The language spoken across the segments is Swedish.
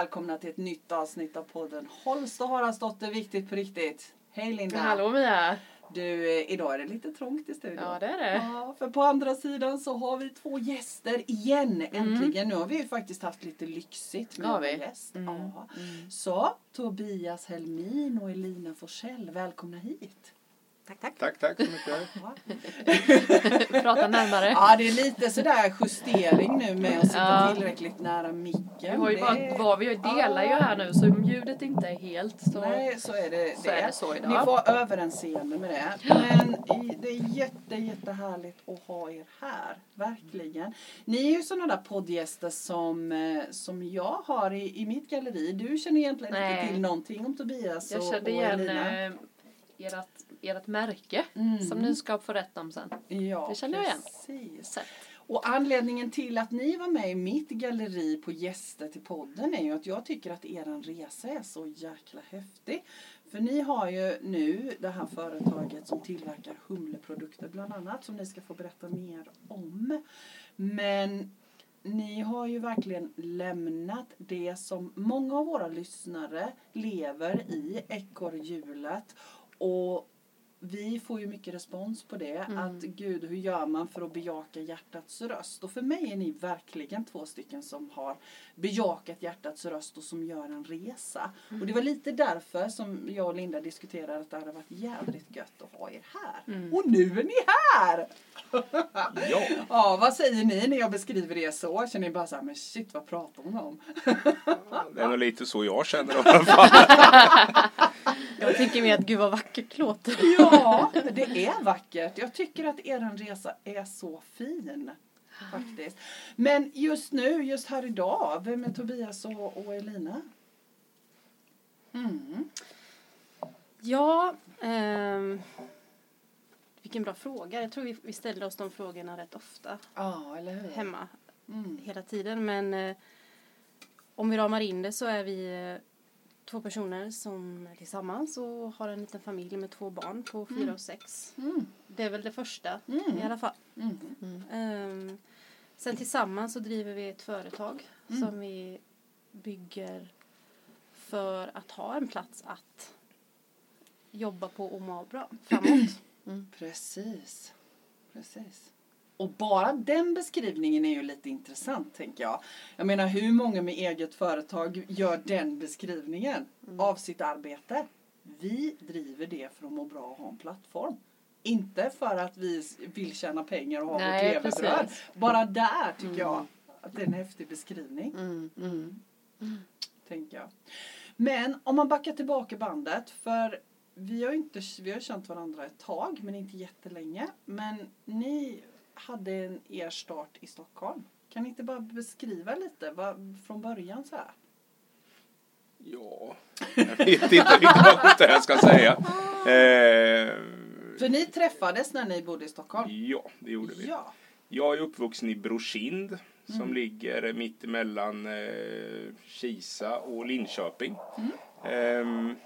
välkomna till ett nytt avsnitt av podden Holst och Haraldsdotter, viktigt på riktigt. Hej Linda! Hallå Mia! Du, eh, idag är det lite trångt i studion. Ja det är det. Ja, för på andra sidan så har vi två gäster igen, Mm. äntligen. Nu har vi ju faktiskt haft lite lyxigt med vi? gäst. Mm. Ja. Så, Tobias Helmin och Elina Forsell, välkomna hit. Tack tack. Tack, tack så mycket. Ja. Prata närmare. Ja, det är lite sådär justering nu med att sitta Ja. tillräckligt nära micken. Vi har ju Det- bara, vad vi delar ju här nu så om ljudet inte är helt så. Nej, så är det. Så det. är det så idag. Ni får överinseende med det. Men det är jätte, jättehärligt att ha er här. Verkligen. Ni är ju sådana där poddgäster som, eh, som jag har i, i mitt galleri. Du känner egentligen Nej. inte till någonting om Tobias Jag och, kände och igen Elina. eh, ert, ert märke Mm. som ni ska få rätt om sen. Ja, det känner jag igen. Precis. Sett. Och anledningen till att ni var med i mitt galleri på gäster till podden är ju att jag tycker att er resa är så jäkla häftig. För ni har ju nu det här företaget som tillverkar humleprodukter bland annat som ni ska få berätta mer om. Men ni har ju verkligen lämnat det som många av våra lyssnare lever i, ekorrhjulet. Och vi får ju mycket respons på det. Mm. Att gud, hur gör man för att bejaka hjärtats röst? Och för mig är ni verkligen två stycken som har bejakat hjärtats röst och som gör en resa. Och det var lite därför som jag och Linda diskuterade att det hade varit jävligt gött att ha er här. Mm. Och nu är ni här! Ja, Ja, vad säger ni när jag beskriver er så? Känner ni bara så här, men shit vad pratar hon om? det är nog lite så jag känner i alla fall. Jag tänker mer att gud vad vackert låter. Ja, det är vackert. Jag tycker att er resa är så fin. Faktiskt. Men just nu, just här idag, vem är Tobias och, och Elina? Mm. Ja, ehm, vilken bra fråga. Jag tror vi, vi ställer oss de frågorna rätt ofta hur? hemma Mm. hela tiden. Men eh, om vi ramar in det så är vi eh, två personer som är tillsammans och har en liten familj med två barn på fyra och sex. Mm. Det är väl det första Mm. i alla fall. Mm. Ehm, sen tillsammans så driver vi ett företag Mm. som vi bygger för att ha en plats att jobba på och må bra framåt. Precis. Precis. Och bara den beskrivningen är ju lite intressant tänker jag. Jag menar hur många med eget företag gör den beskrivningen av sitt arbete? Vi driver det för att må bra och ha en plattform. Inte för att vi vill tjäna pengar och ha Nej, vårt levebröd. precis. Bara där tycker jag att det är en häftig beskrivning. Mm, mm. Tänker jag. Men om man backar tillbaka bandet. För vi har inte, vi har känt varandra ett tag men inte jättelänge. Men ni hade en, er start i Stockholm. Kan ni inte bara beskriva lite vad, från början så här? Ja, jag vet inte riktigt vad här ska säga. Eh, För ni träffades när ni bodde i Stockholm? ja, det gjorde vi. Ja. Jag är uppvuxen i Brokind som Mm. ligger mitt emellan eh, Kisa och Linköping. Mm. Ehm,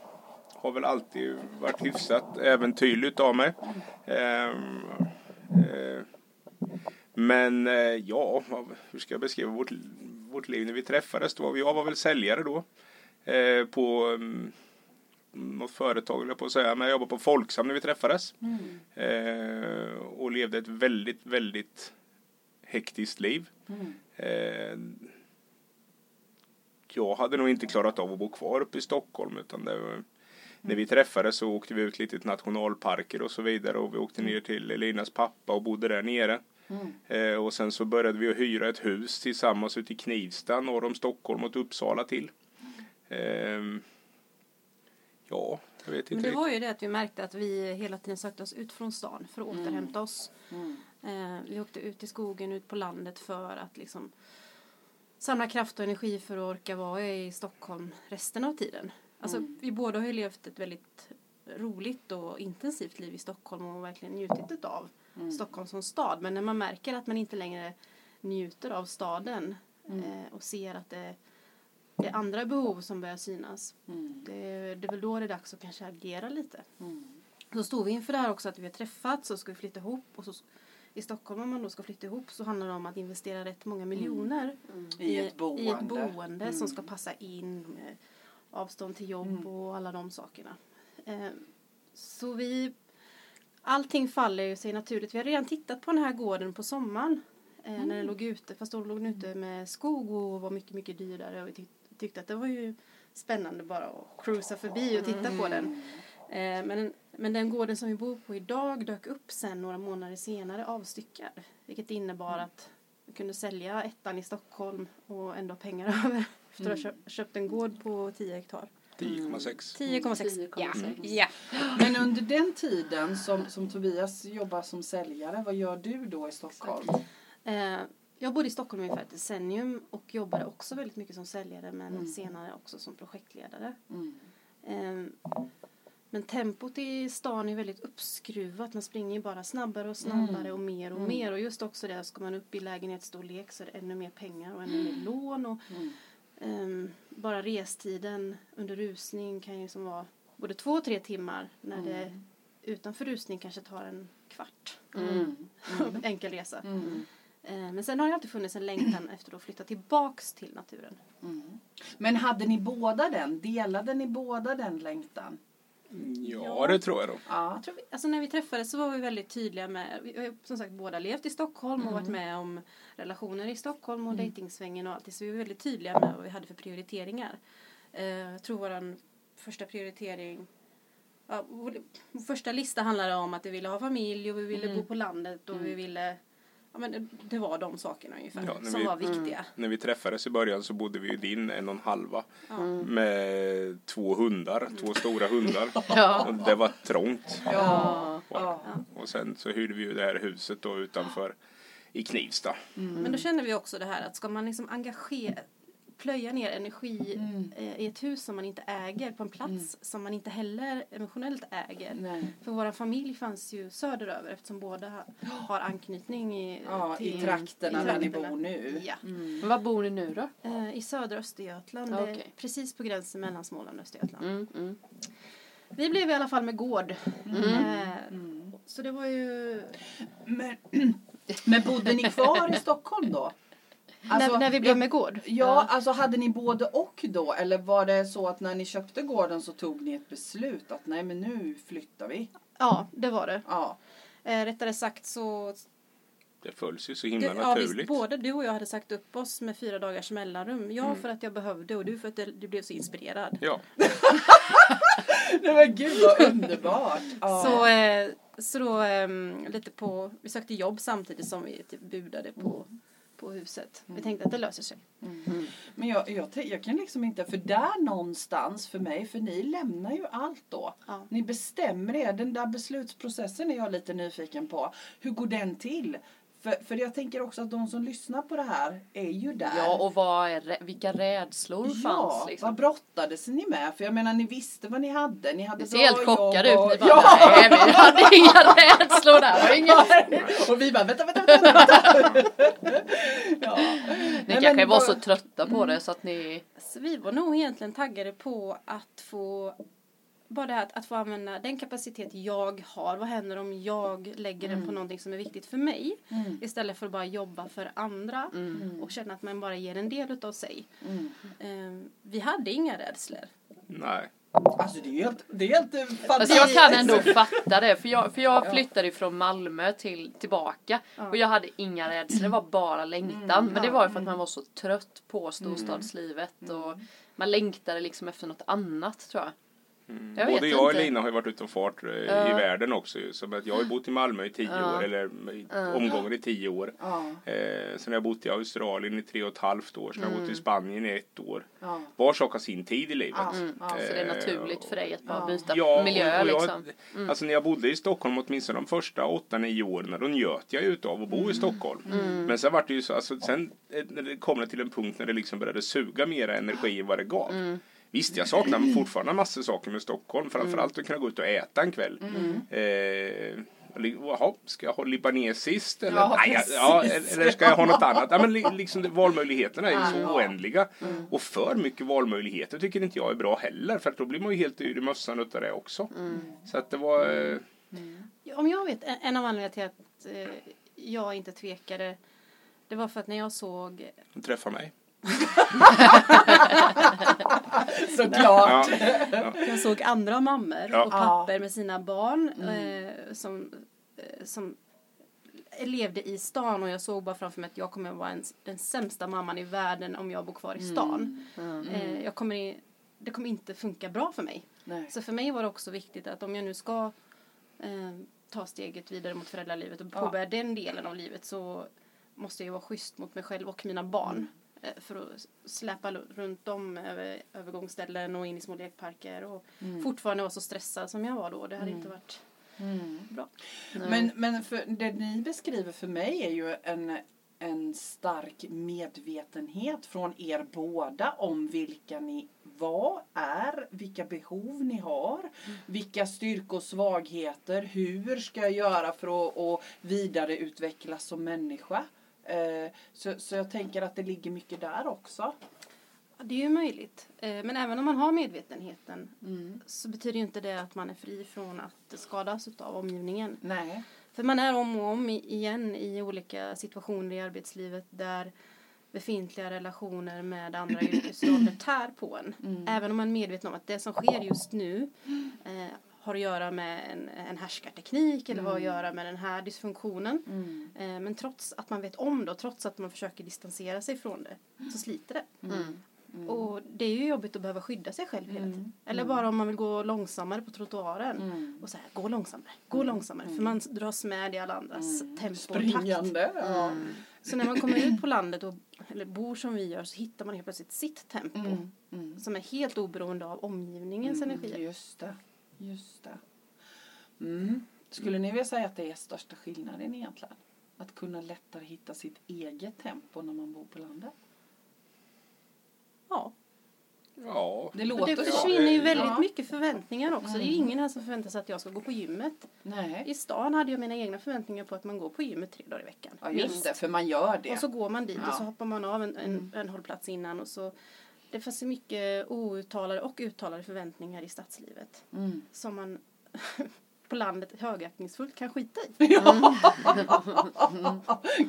har väl alltid varit hyfsat äventyrligt av mig. Ehm, eh, men eh, ja, hur ska jag beskriva vårt, vårt liv när vi träffades? Då var jag var väl säljare då. Eh, på mm, något företag, höll jag på att säga. Men jag jobbade på Folksam när vi träffades. Mm. Eh, och levde ett väldigt, väldigt hektiskt liv. Mm. Eh, jag hade nog inte klarat av att bo kvar uppe i Stockholm utan det mm. när vi träffades så åkte vi ut lite till nationalparker och så vidare och vi åkte ner till Elinas pappa och bodde där nere. Mm. Eh, och sen så började vi att hyra ett hus tillsammans ute i Knivsta norr om Stockholm och Uppsala till. Ehm, ja, jag vet inte Men det riktigt. var ju det att vi märkte att vi hela tiden sökte oss ut från stan för att Mm. återhämta oss. Mm. Eh, vi åkte ut i skogen, ut på landet för att liksom samla kraft och energi för att orka vara i Stockholm resten av tiden. Alltså, Mm. Vi båda har ju levt ett väldigt roligt och intensivt liv i Stockholm och verkligen njutit av Mm. Stockholm som stad. Men när man märker att man inte längre njuter av staden Mm. eh, och ser att det, det är andra behov som börjar synas. Mm. Det, det är väl då det är dags att kanske agera lite. Mm. Så stod vi inför det här också att vi har träffats och ska vi flytta ihop och så I Stockholm om man då ska flytta ihop så handlar det om att investera rätt många miljoner I ett boende. i ett boende som Mm. ska passa in med avstånd till jobb Mm. och alla de sakerna. Eh, så vi, allting faller ju sig naturligt. Vi har redan tittat på den här gården på sommaren eh, när Mm. den låg ute. Fast då låg den ute med skog och var mycket, mycket dyrare. Och vi tyck, tyckte att det var ju spännande bara att cruisa förbi och titta på den. Eh, men, men den gården som vi bor på idag dök upp sen några månader senare avstyckad. Vilket innebar att vi kunde sälja ettan i Stockholm och ändå ha pengar över. Efter att ha köpt, köpt en gård på 10 hektar. 10,6. 10,6. Ja. 10,6. ja. Men under den tiden som, som Tobias jobbar som säljare, vad gör du då i Stockholm? Eh, jag bodde i Stockholm ungefär ett decennium och jobbade också väldigt mycket som säljare men Mm. senare också som projektledare. Mm. Eh, men tempot i stan är väldigt uppskruvat. Man springer ju bara snabbare och snabbare Mm. och mer och Mm. mer. Och just också det, ska man upp i lägenhetsstorlek så är det ännu mer pengar och ännu mer lån. Och, Mm. ehm, bara restiden under rusning kan ju som vara både två och tre timmar när Mm. det utanför rusning kanske tar en kvart. Mm. Enkel resa. Mm. Eh, Men sen har det alltid funnits en längtan efter att flytta tillbaks till naturen. Mm. Men hade ni båda den? Delade ni båda den längtan? Ja, det tror jag då. Ja. Jag tror vi, alltså när vi träffades så var vi väldigt tydliga med, vi har som sagt båda levt i Stockholm och varit med om relationer i Stockholm och dejtingsvängen och allt. Så vi var väldigt tydliga med vad vi hade för prioriteringar. Eh, jag tror vår första prioritering Ja, vår, första lista handlade om att vi ville ha familj och vi ville bo på landet och vi ville Ja men det, var de sakerna ungefär Ja, som vi- var viktiga. När vi träffades i början så bodde vi ju din en och en halva Ja. med två hundar, två stora hundar. Ja. Och det var trångt. Ja. Ja. Och sen så hyrde vi ju det här huset då utanför i Knivsta. Men då känner vi också det här att ska man liksom engagera, plöja ner energi Mm. eh, i ett hus som man inte äger på en plats som man inte heller emotionellt äger. Nej. För vår familj fanns ju söderöver eftersom båda ha- har anknytning i, Ja, i till- trakterna i där ni trakterna. bor nu. Ja. Men var bor ni nu då? Eh, I södra Östergötland, okej. precis på gränsen mellan Småland och Östergötland. Mm, mm. Vi blev i alla fall med gård. Mm. Eh, Så det var ju... Men, men bodde ni kvar i Stockholm då? Alltså, när, när vi blev med gård. Ja, alltså hade ni både och då? Eller var det så att när ni köpte gården så tog ni ett beslut att nej men nu flyttar vi? Ja, det var det. Ja. Eh, rättare sagt så Det följs ju så himla Det, ja, visst, naturligt. både du och jag hade sagt upp oss med fyra dagars mellanrum. Jag Mm. för att jag behövde och du för att du blev så inspirerad. Ja, Nej men gud vad underbart! Ja. Så, eh, så då ehm, lite på, vi sökte jobb samtidigt som vi typ budade på, på huset. Vi tänkte att det löser sig. Men jag, jag, jag kan liksom inte, för där någonstans för mig, för ni lämnar ju allt då. Ja. Ni bestämmer er, den där beslutsprocessen är jag lite nyfiken på. Hur går den till? För, för jag tänker också att de som lyssnar på det här är ju där. Ja, och vad är, vilka rädslor Ja, fanns vad liksom? brottades ni med? För jag menar, ni visste vad ni hade. Ni hade Ni ser helt chockade ut. och- Ni bara, ja. nej vi hade inga rädslor där. Det inget. och vi bara, vänta, vänta, vänta. ja. Ni Nej, kanske men var bara- så trötta på det så att ni... Så vi var nog egentligen taggade på att få bara det här att, att få använda den kapacitet jag har. Vad händer om jag lägger den på någonting som är viktigt för mig? Mm. Istället för att bara jobba för andra. Mm. Och känna att man bara ger en del av sig. Mm. Ehm, vi hade inga rädslor. nej. Alltså det är ju helt, det är helt Alltså jag kan ändå fatta det för jag, för jag flyttade från Malmö till tillbaka Ja. och jag hade inga rädslor, det var bara längtan. Men det var ju för att man var så trött på storstadslivet och man längtade liksom efter något annat tror jag. Jag vet Både jag och inte. Lina har ju varit ute och fart eh, i världen också. att jag har ju bott i Malmö i tio Ja. år, eller i omgångar i tio år. Eh, sen har jag bott i Australien i tre och ett halvt år. Sen har jag bott i Spanien i ett år. Var sak har sin tid i livet. ja, Mm. ja. Så det är Eh, naturligt för dig att bara byta Ja, miljö och, och jag, liksom. Alltså när jag bodde i Stockholm åtminstone de första åtta nio åren då njöt jag utav att bo i Stockholm. Men sen var det ju så, alltså sen eh, när det kom det till en punkt när det liksom började suga mera energi än vad det gav. Visst, jag saknar fortfarande massor saker med Stockholm. Framförallt att kunna gå ut och äta en kväll. Eh, Jaha, ska jag ha libanesiskt? Eller, Ja, Nej, ja, eller ska jag ha något annat? Ja, men li- liksom, valmöjligheterna är ju så Ja. oändliga. Och för mycket valmöjligheter tycker inte jag är bra heller. För då blir man ju helt yr i mössan utav det också. Så att det var... eh, Om jag vet, en- en av anledningarna till att eh, jag inte tvekade det var för att när jag såg Träffa mig. Såklart. Ja. Ja. Jag såg andra mammor Ja. och pappor med sina barn eh, som, eh, som levde i stan och jag såg bara framför mig att jag kommer att vara en, den sämsta mamman i världen om jag bor kvar i stan. Eh, jag kommer i, det kommer inte funka bra för mig. Nej. Så för mig var det också viktigt att om jag nu ska eh, ta steget vidare mot föräldralivet och Ja. påbörja den delen av livet så måste jag vara schysst mot mig själv och mina barn. Eh, För att släpa runt dem över övergångsställen och in i små lekparker och fortfarande vara så stressad som jag var då. Det hade inte varit bra. Men, men för det ni beskriver för mig är ju en, en stark medvetenhet från er båda om vilka ni var, är, vilka behov ni har, vilka styrkor och svagheter, hur ska jag göra för att, att vidareutvecklas som människa. Eh, Så, så jag tänker att det ligger mycket där också. Ja, Det är ju möjligt. Eh, Men även om man har medvetenheten så betyder ju inte det att man är fri från att skadas av omgivningen. Nej. För man är om och om igen i olika situationer i arbetslivet där befintliga relationer med andra yrkesroller tär på en. Även om man är medveten om att det som sker just nu eh, har att göra med en, en härskarteknik eller har att göra med den här dysfunktionen. Eh, men trots att man vet om det och trots att man försöker distansera sig från det så sliter det. Och det är ju jobbigt att behöva skydda sig själv hela tiden. Eller bara om man vill gå långsammare på trottoaren. Och så här, gå långsammare, gå långsammare. För man dras med i alla andras tempo och takt. Springande. Ja. Så när man kommer ut på landet och eller bor som vi gör så hittar man helt plötsligt sitt tempo. Som är helt oberoende av omgivningens energi. Just det. Just det. Mm. Skulle ni vilja säga att det är största skillnaden egentligen? Att kunna lättare hitta sitt eget tempo när man bor på landet? Ja. Ja. Det låter det försvinner ju väldigt Ja. mycket förväntningar också. Det är ju ingen här som förväntar sig att jag ska gå på gymmet. Nej. I stan hade jag mina egna förväntningar på att man går på gymmet tre dagar i veckan. Ja, just Minst. det, för man gör det. Och så går man dit Ja. och så hoppar man av en, en, en hållplats innan och så det finns så mycket outtalade och uttalade förväntningar i stadslivet Mm. som man på landet högaktningsfullt kan skita i.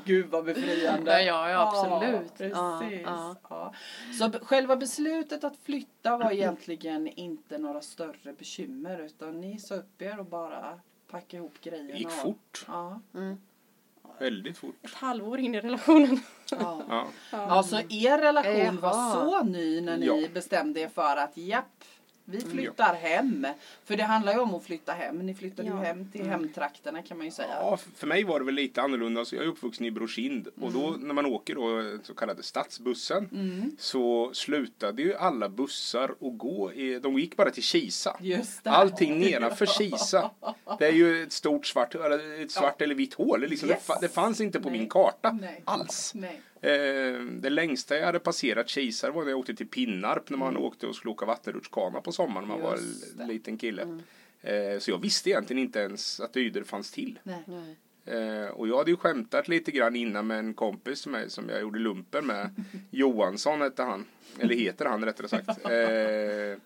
Gud vad befriande. Ja, ja, ja, absolut. Ja, precis. ja. Ja. Så själva beslutet att flytta var egentligen inte några större bekymmer utan ni sa upp er och bara packade ihop grejerna. Det gick fort. Ja. Väldigt fort. Ett halvår in i relationen. Ja. Ja. ja, så er relation var så ny när ni Ja. bestämde er för att japp, vi flyttar hem. För det handlar ju om att flytta hem. Ni flyttade ju Ja. hem till hemtrakterna kan man ju säga. Ja, för mig var det väl lite annorlunda. Så jag är uppvuxen i Brokind och då när man åker då så kallade stadsbussen så slutade ju alla bussar att gå. I, de gick bara till Kisa. Just det. Allting nedanför Kisa. Det är ju ett stort svart, eller ett svart eller vitt hål. Liksom, Yes. det fanns inte på Nej. min karta Nej. alls. Nej. Eh, det längsta jag hade passerat Kisa var när jag åkte till Pinnarp när man åkte och skulle åka vattenrutschkana på sommaren när man var en liten kille. Eh, så jag visste egentligen inte ens att Ydre fanns till. Nej. Nej. Eh, och jag hade ju skämtat lite grann innan med en kompis med, som jag gjorde lumpen med. Johansson hette han. Eller heter han rättare sagt. Eh,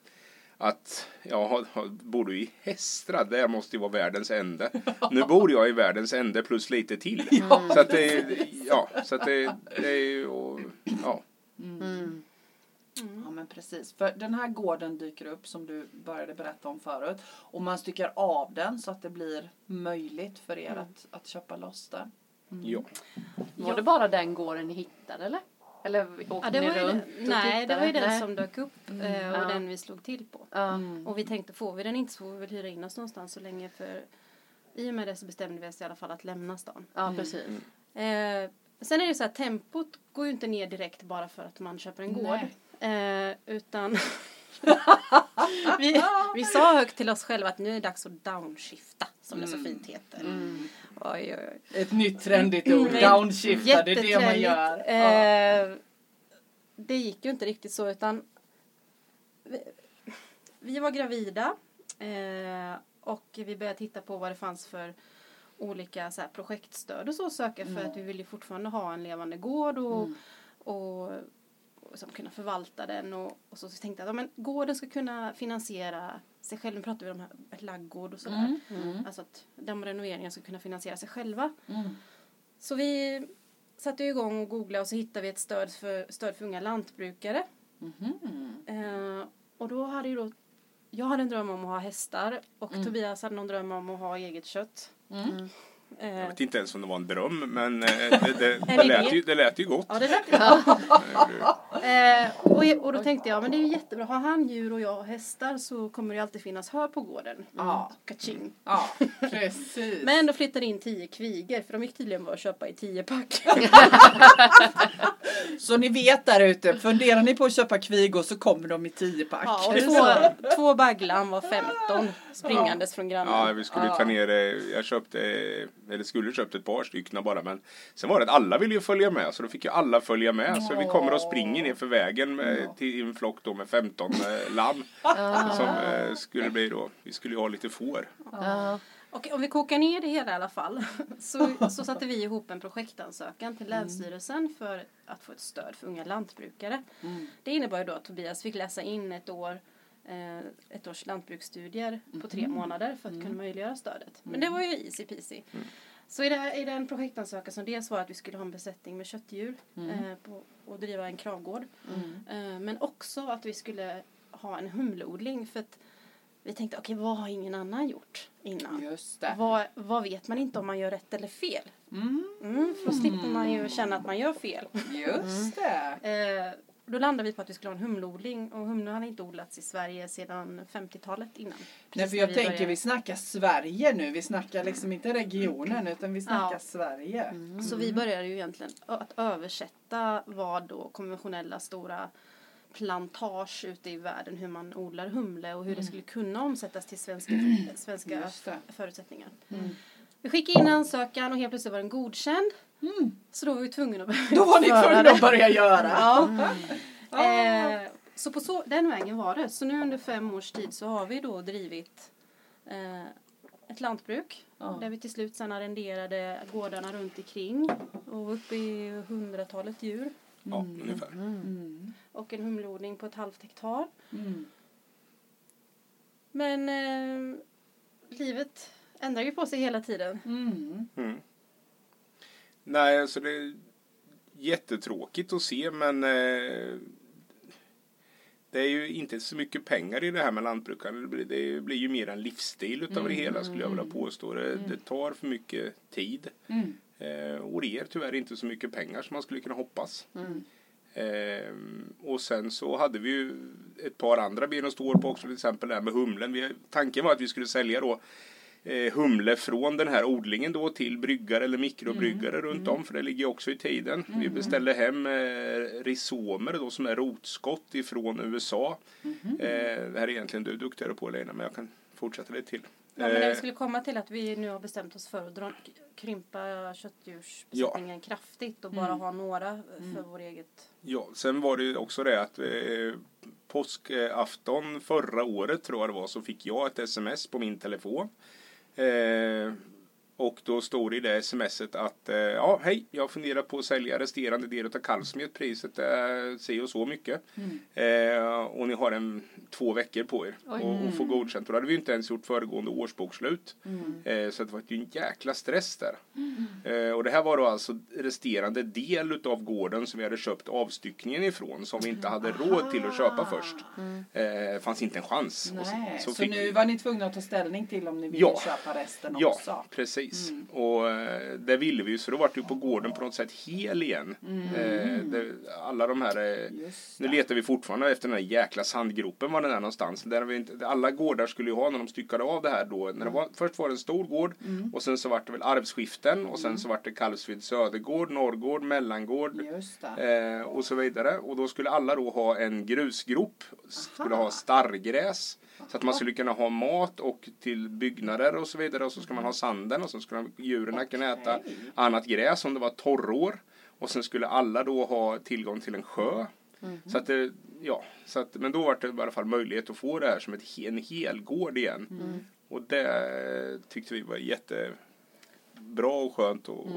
att jag bor du i Hästra, det måste ju vara världens ände. Nu bor jag i världens ände plus lite till. så att det, ja, så att det, det är ju, ja. Mm. Ja men precis. För den här gården dyker upp som du började berätta om förut. Och man styckar av den så att det blir möjligt för er att, att köpa loss den. ja. Var det bara den gården ni hittade eller? Eller åkte Ja, det ni var ju, runt den- och nej, det var ju den Nej. som dök upp eh, och Ja. den vi slog till på. Ja. Och vi tänkte, får vi den inte så får vi väl hyra in oss någonstans så länge för i och med det så bestämde vi oss i alla fall att lämna stan. ja, precis. Eh, sen är det så här, tempot går ju inte ner direkt bara för att man köper en gård. Eh, utan vi, vi sa högt till oss själva att nu är det dags att downshifta som det så fint heter. Oj, oj, oj. Ett nytt trendigt ord. Mm. Downshifta, det är det man gör. Eh, det gick ju inte riktigt så utan vi, vi var gravida eh, och vi började titta på vad det fanns för olika så här, projektstöd och så söka för att vi ville ju fortfarande ha en levande gård och, och, och som kunna förvalta den och, och så, så tänkte jag att ja, men gården ska kunna finansiera sig själv. Nu pratar vi om laggård och sådär. Alltså att de renoveringarna ska kunna finansiera sig själva. Mm. Så vi satte igång och googlade och så hittade vi ett stöd för, stöd för unga lantbrukare. Mhm. Eh, och då hade ju då, jag hade en dröm om att ha hästar och Mm. Tobias hade någon dröm om att ha eget kött. Mm. Eh, Jag vet inte ens om det var en dröm, men eh, det, det, det, lät, ju, det lät ju gott. ja, det lät Eh, Eh, och, och då tänkte jag, men det är ju jättebra. Har han djur och jag har hästar så kommer det alltid finnas hö på gården. Ja. Kaching. Ja, precis. Men då flyttade in tio kvigor för de gick tydligen bara att köpa i tio pack. Så ni vet där ute, funderar ni på att köpa kvigor så kommer de i 10-pack. Ja, och två, två bagglan var 15 springandes från grannen. Ja, vi skulle ta ner det. Jag köpte, eller skulle köpt ett par stycken bara, men sen var det att alla ville ju följa med, så då fick ju alla följa med. Så vi kommer och springer ner för vägen med, till en flock då med 15 eh, lamm. Som eh, skulle bli då, vi skulle ju ha lite får. Och om vi kokar ner det hela i alla fall så, så satte vi ihop en projektansökan till Mm. Länsstyrelsen för att få ett stöd för unga lantbrukare. Mm. Det innebar ju då att Tobias fick läsa in ett år ett års lantbruksstudier på tre Mm. månader för att kunna möjliggöra stödet. Men det var ju easy peasy. Mm. Så i, det, i den projektansökan som dels var att vi skulle ha en besättning med köttdjur Mm. eh, på, och driva en kravgård. Mm. Eh, men också att vi skulle ha en humleodling för att vi tänkte okej vad har ingen annan gjort innan? Just det. Vad, vad vet man inte om man gör rätt eller fel? Mm. Mm, för då slipper man ju känna att man gör fel. Just det. Eh, då landade vi på att vi skulle ha en humleodling och humle hade inte odlats i Sverige sedan 50-talet innan. Nej, för jag vi tänker började. vi snackar Sverige nu. Vi snackar liksom inte regionen utan vi snackar Ja. Sverige. Så vi började ju egentligen att översätta vad då konventionella stora plantage ute i världen, hur man odlar humle och hur det skulle kunna omsättas till svenska, svenska Just det. förutsättningar. Mm. Vi skickade in ansökan och helt plötsligt var den godkänd. Mm. Så då var vi tvungna att Då var ni göra tvungna att börja göra. Ja. Ah. Eh, så på så, den vägen var det. Så nu under fem års tid så har vi då drivit eh, ett lantbruk. Ja. Där vi till slut sen arrenderade gårdarna runt omkring och var uppe i hundratalet djur. Ja, ungefär. Mm. Och en humleodling på ett halvt hektar. Mm. Men eh, livet ändrar ju på sig hela tiden. Mm. Mm. Nej, alltså det är jättetråkigt att se, men eh, det är ju inte så mycket pengar i det här med lantbrukande. Det blir, det blir ju mer en livsstil utav det hela skulle jag vilja påstå. Det, det tar för mycket tid. Mm. Eh, och det ger tyvärr inte så mycket pengar som man skulle kunna hoppas. Mm. Eh, och sen så hade vi ju ett par andra ben att stå på också, till exempel det här med humlen. Vi, tanken var att vi skulle sälja då humle från den här odlingen då till bryggare eller mikrobryggare runt om för det ligger också i tiden. Vi beställde hem eh, risomer då som är rotskott ifrån USA. Eh, det här är egentligen du duktigare på Lena men jag kan fortsätta lite till. Ja, men vi Eh, skulle komma till att vi nu har bestämt oss för att dra, krympa köttdjursbesättningen kraftigt och bara Mm. ha några för vår eget. Ja, sen var det ju också det att eh, påskafton förra året tror jag det var så fick jag ett sms på min telefon. Eh, och då stod det i det smset att eh, ja, hej, jag funderar på att sälja resterande del av kalvsmet. Priset är si och så mycket. Eh, och ni har en två veckor på er Oj. och, och få godkänt. Och det hade vi inte ens gjort föregående årsbokslut. Mm. Eh, så det var ju en jäkla stress där. Eh, och det här var då alltså resterande del utav gården som vi hade köpt avstyckningen ifrån som vi inte hade råd till att köpa först. Eh, fanns inte en chans. Och Nej, så, fick- nu var ni tvungna att ta ställning till om ni ville Ja. köpa resten Ja, också. precis. Mm. Och eh, det ville vi ju så då var det ju på gården på något sätt hel igen. Eh, det, alla de här eh, nu letar vi fortfarande efter den här jäkla sandgropen var den är någonstans. Där vi inte, alla gårdar skulle ju ha när de styckade av det här då. När det var, först var det en stor gård Mm. och sen så var det väl arvsskiften och sen så var det Kalvsvid Södergård, Norrgård, Mellangård eh, och så vidare. Och då skulle alla då ha en grusgrop, skulle ha starrgräs. Så att man skulle kunna ha mat och till byggnader och så vidare. Och så ska man ha sanden och så skulle djuren kunna äta annat gräs om det var torrår. Och sen skulle alla då ha tillgång till en sjö. Så att det, ja, så att, men då var det i alla fall möjlighet att få det här som ett, en helgård igen. Och det tyckte vi var jättebra och skönt. Och,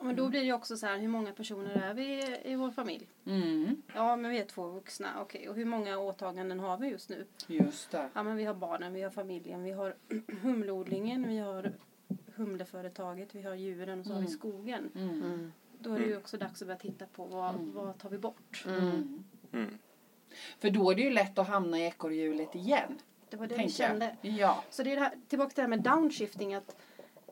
Men då blir det också så här, hur många personer är vi i vår familj? Mm. Ja, men vi är två vuxna, okej. Och hur många åtaganden har vi just nu? Just det. Ja, men vi har barnen, vi har familjen, vi har humleodlingen, vi har humleföretaget, vi har djuren och så har vi skogen. Mm. Då är det ju också dags att börja titta på vad, vad tar vi bort. Mm. Mm. För då är det ju lätt att hamna i ekorrhjulet igen. Det var det vi kände. Ja. Så det är det här, tillbaka till det här med downshifting. Att,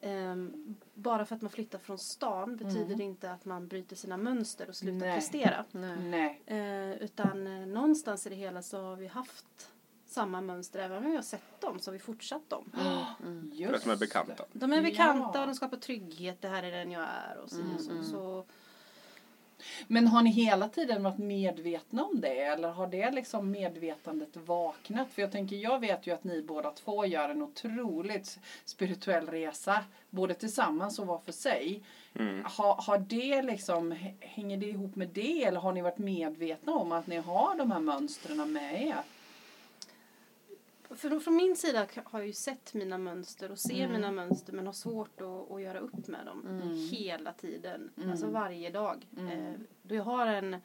ehm, bara för att man flyttar från stan betyder det inte att man bryter sina mönster och slutar Nej. prestera. Nej. Nej. Eh, utan eh, någonstans i det hela så har vi haft samma mönster. Även om vi har sett dem så har vi fortsatt dem. Just För att de är bekanta. De är bekanta Ja. och de skapar trygghet. Det här är den jag är och så. och så, så Men har ni hela tiden varit medvetna om det eller har det liksom medvetandet vaknat? För jag tänker, jag vet ju att ni båda två gör en otroligt spirituell resa, både tillsammans och var för sig. Mm. Har, har det liksom, hänger det ihop med det eller har ni varit medvetna om att ni har de här mönstren med er? För, från min sida har jag ju sett mina mönster och ser mina mönster men har svårt att, att göra upp med dem hela tiden. Alltså varje dag. Eh, då jag har en,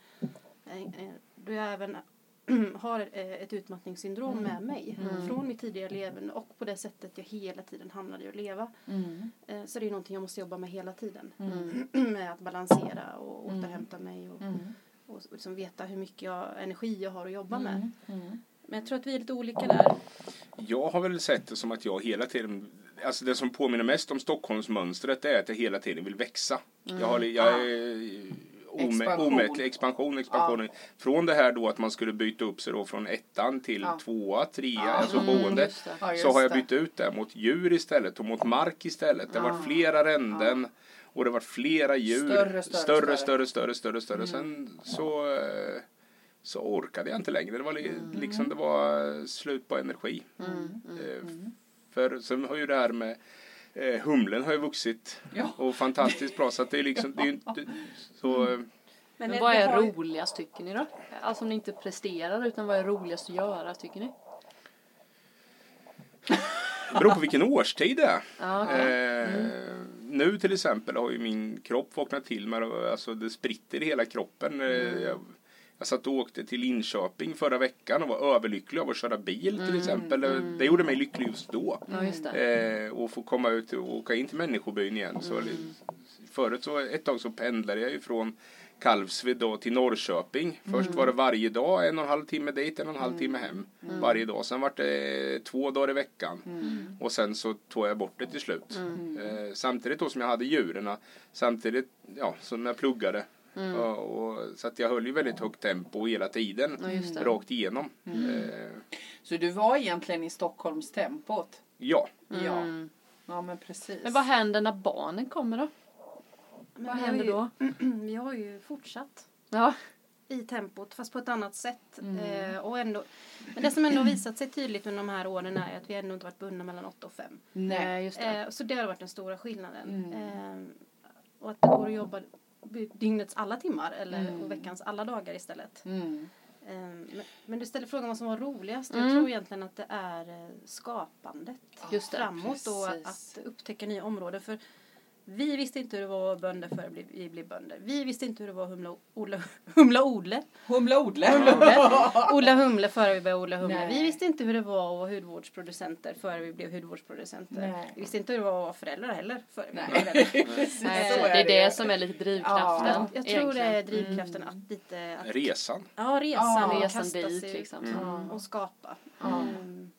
då jag även har eh, ett utmattningssyndrom med mig från mitt tidigare levande och på det sättet jag hela tiden hamnade i att leva. Eh, så det är någonting jag måste jobba med hela tiden. med att balansera och återhämta mig och, och, och liksom veta hur mycket jag, energi jag har att jobba med. Men jag tror att vi är lite olika där. Jag har väl sett det som att jag hela tiden Alltså det som påminner mest om Stockholmsmönstret är att jag hela tiden vill växa. Jag, har, jag är ome, Expansion. omättlig expansion, expansion. Från det här då att man skulle byta upp sig då från ettan till Ja. tvåa, trea, alltså boendet. just det. Ja, just så har jag bytt ut det mot djur istället och mot mark istället. Det har varit flera ränden och det har varit flera djur. Större, större, större, större, större, större, större. Sen så, eh, så orkade jag inte längre. Det var li- liksom det var slut på energi. Eh, För sen har ju det här med eh, humlen har ju vuxit Ja. och fantastiskt bra så att det är liksom det är ju inte så eh, Men det- vad är roligast tycker ni då? Alltså om ni inte presterar utan vad är roligast att göra tycker ni? Det beror på vilken årstid det är. Okej. Eh, Nu till exempel har ju min kropp vaknat till med alltså det spritter i hela kroppen. Eh, Jag, jag satt och åkte till Linköping förra veckan och var överlycklig av att köra bil till exempel. Eh, Det gjorde mig lycklig just då. Ja, just. Eh, och få komma ut och åka in till människobyn igen. Så, Förut så ett tag så pendlade jag ju från Kalvsved då till Norrköping. Först var det varje dag en och en halv timme dit, en och en halv timme hem. Varje dag. Sen var det två dagar i veckan. Och sen så tog jag bort det till slut. Eh, samtidigt då som jag hade djuren. Samtidigt ja, som jag pluggade. Ja, och, så att jag höll ju väldigt högt tempo hela tiden. Ja. Rakt igenom. Eh, Så du var egentligen i Stockholmstempot? ja. Ja. Mm. Ja men precis. Men vad händer när barnen kommer då? Men Vad händer ju- då? Vi har ju fortsatt Ja. i tempot fast på ett annat sätt. Mm. Eh, och ändå, men det som ändå visat sig tydligt under de här åren är att vi ändå inte varit bundna mellan 8 och 5. Nej. just det. Eh, så det har varit den stora skillnaden. Mm. Eh, och att det går att jobba dygnets alla timmar eller Mm. och veckans alla dagar istället. Mm. Eh, men, men du ställer frågan vad som var roligast. Mm. Jag tror egentligen att det är eh, skapandet Just det, framåt och precis. att upptäcka nya områden. För vi visste inte hur det var att vara bönder före vi- blev bönder. Vi visste inte hur det var att humla, odla, humla odle. Humla odle. Odla humle före vi började odla humle. Nej. Vi visste inte hur det var att vara hudvårdsproducenter före vi blev hudvårdsproducenter. Nej. Vi visste inte hur det var att vara föräldrar heller före vi blev föräldrar. Nej, så det är det som är lite drivkraften. Ja, Jag tror det är egentligen. drivkraften att lite att, Resan. ja, resan, Ja, resan dit, liksom. Mm. och skapa. Mm.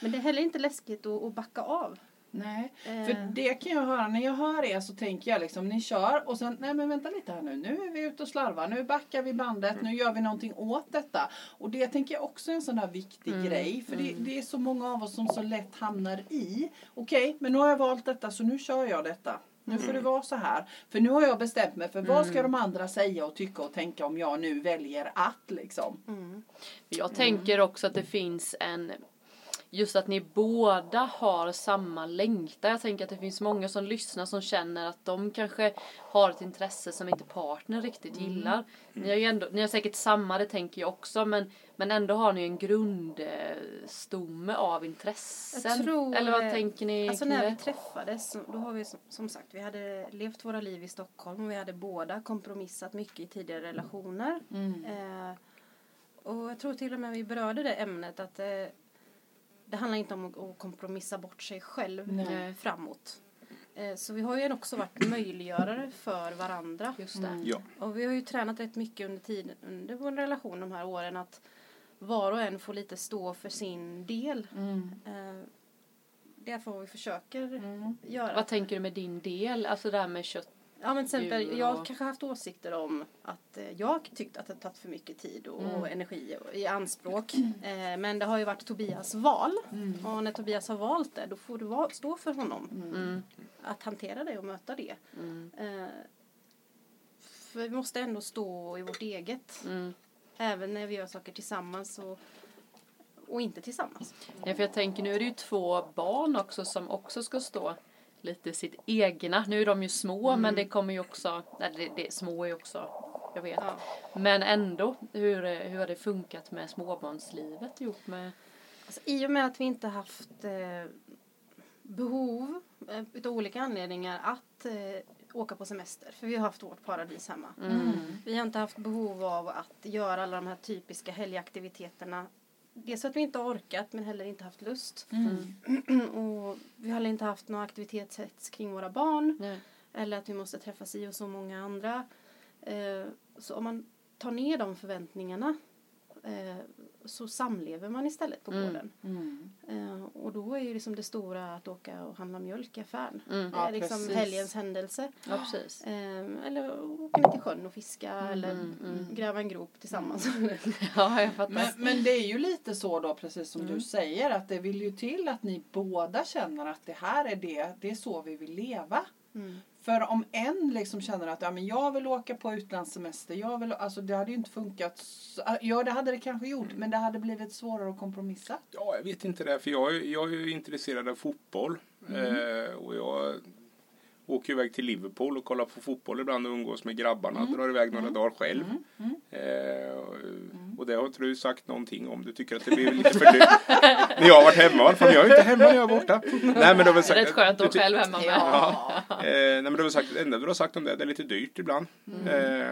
Men det är heller inte läskigt att, att backa av. Nej, Eh. för det kan jag höra. När jag hör er så tänker jag liksom, ni kör och sen, nej men vänta lite här nu. Nu är vi ute och slarvar. Nu backar vi bandet. Nu gör vi någonting åt detta. Och det tänker jag också är en sån här viktig Mm, grej. För det, det är så många av oss som så lätt hamnar i, okej, men nu har jag valt detta så nu kör jag detta. Nu får det vara så här. För nu har jag bestämt mig för vad ska de andra säga och tycka och tänka om jag nu väljer att liksom. Mm. Jag tänker också att det finns en Just att ni båda har samma längtan. Jag tänker att det finns många som lyssnar som känner att de kanske har ett intresse som inte partner riktigt gillar. Ni har ju ändå, ni har säkert samma, det tänker jag också, men, men ändå har ni en grundstomme av intressen. Tror, Eller vad tänker ni? Alltså när vi träffades, då har vi som, sagt, vi hade levt våra liv i Stockholm och vi hade båda kompromissat mycket i tidigare relationer. Eh, och jag tror till och med vi berörde det ämnet att eh, det handlar inte om att, kompromissa bort sig själv Nej. framåt. Eh, Så vi har ju också varit möjliggörare för varandra. Just det. Ja. Och vi har ju tränat rätt mycket under tiden, under vår relation de här åren att var och en får lite stå för sin del. Mm. Eh, Det är vad vi försöker Mm. göra. Vad tänker du med din del? Alltså det här med kött. Ja men till exempel, djur jag och- kanske haft åsikter om att eh, jag tyckt att det tagit för mycket tid och, Mm. och energi i anspråk. Eh, men det har ju varit Tobias val. Mm. Och när Tobias har valt det då får du va- stå för honom. Mm. Att hantera det och möta det. Mm. Eh, för vi måste ändå stå i vårt eget. Mm. Även när vi gör saker tillsammans och, och inte tillsammans. Ja, för jag tänker nu är det ju två barn också som också ska stå lite sitt egna. Nu är de ju små men det kommer ju också, nej det, det små är också, jag vet. Ja. Men ändå, hur, hur har det funkat med småbarnslivet ihop med Alltså, I och med att vi inte haft eh, behov eh, utav olika anledningar att eh, åka på semester. För vi har haft vårt paradis hemma. mm. Vi har inte haft behov av att göra alla de här typiska helgaktiviteterna. Dels att vi inte har orkat men heller inte haft lust. Mm. och vi har heller inte haft någon aktivitetshets kring våra barn. Nej. Eller att vi måste träffas i och så många andra. Eh, så om man tar ner de förväntningarna så samlever man istället på Mm. gården. Mm. Eh, och då är ju liksom det stora att åka och handla mjölk i affären. Mm. Det Ja, är liksom precis. helgens händelse. Ja precis. Eh, eller åka ner till sjön och fiska eller mm, mm. gräva en grop tillsammans. Ja, jag fattar. Men, men det är ju lite så då, precis som Mm. du säger, att det vill ju till att ni båda känner att det här är det, det är så vi vill leva. Mm. För om en liksom känner att ja, men jag vill åka på utlandssemester, jag vill, alltså det hade ju inte funkat. så- Ja, det hade det kanske gjort, men det hade blivit svårare att kompromissa. Ja, jag vet inte det. För jag, är- jag är ju intresserad av fotboll. Eh, och jag åker iväg till Liverpool och kollar på fotboll ibland och umgås med grabbarna. Drar iväg några dagar själv. Mm. Eh, och, och det har inte du sagt någonting om. Du tycker att det blir lite för dyrt. När jag har varit hemma i alla fall. Men jag är inte hemma när jag är borta. Nej, men Det är sagt, rätt skönt att själv hemma med. Ja. Eh, nej, men du har sagt, det enda du har sagt om det, det är lite dyrt ibland. Eh,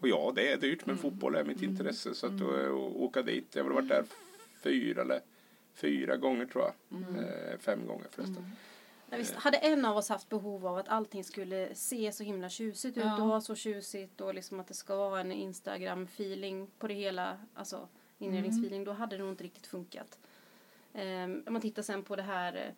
och ja, det är dyrt, men fotboll är mitt intresse. Så att då, å- åka dit, jag har varit där fyra eller fyra gånger tror jag. Eh, fem gånger förresten. Ja, visst, hade en av oss haft behov av att allting skulle se så himla tjusigt ut Ja. och vara så tjusigt och liksom att det ska vara en Instagram-feeling på det hela, alltså inredningsfeeling, då hade det nog inte riktigt funkat. Um, om man tittar sen på det här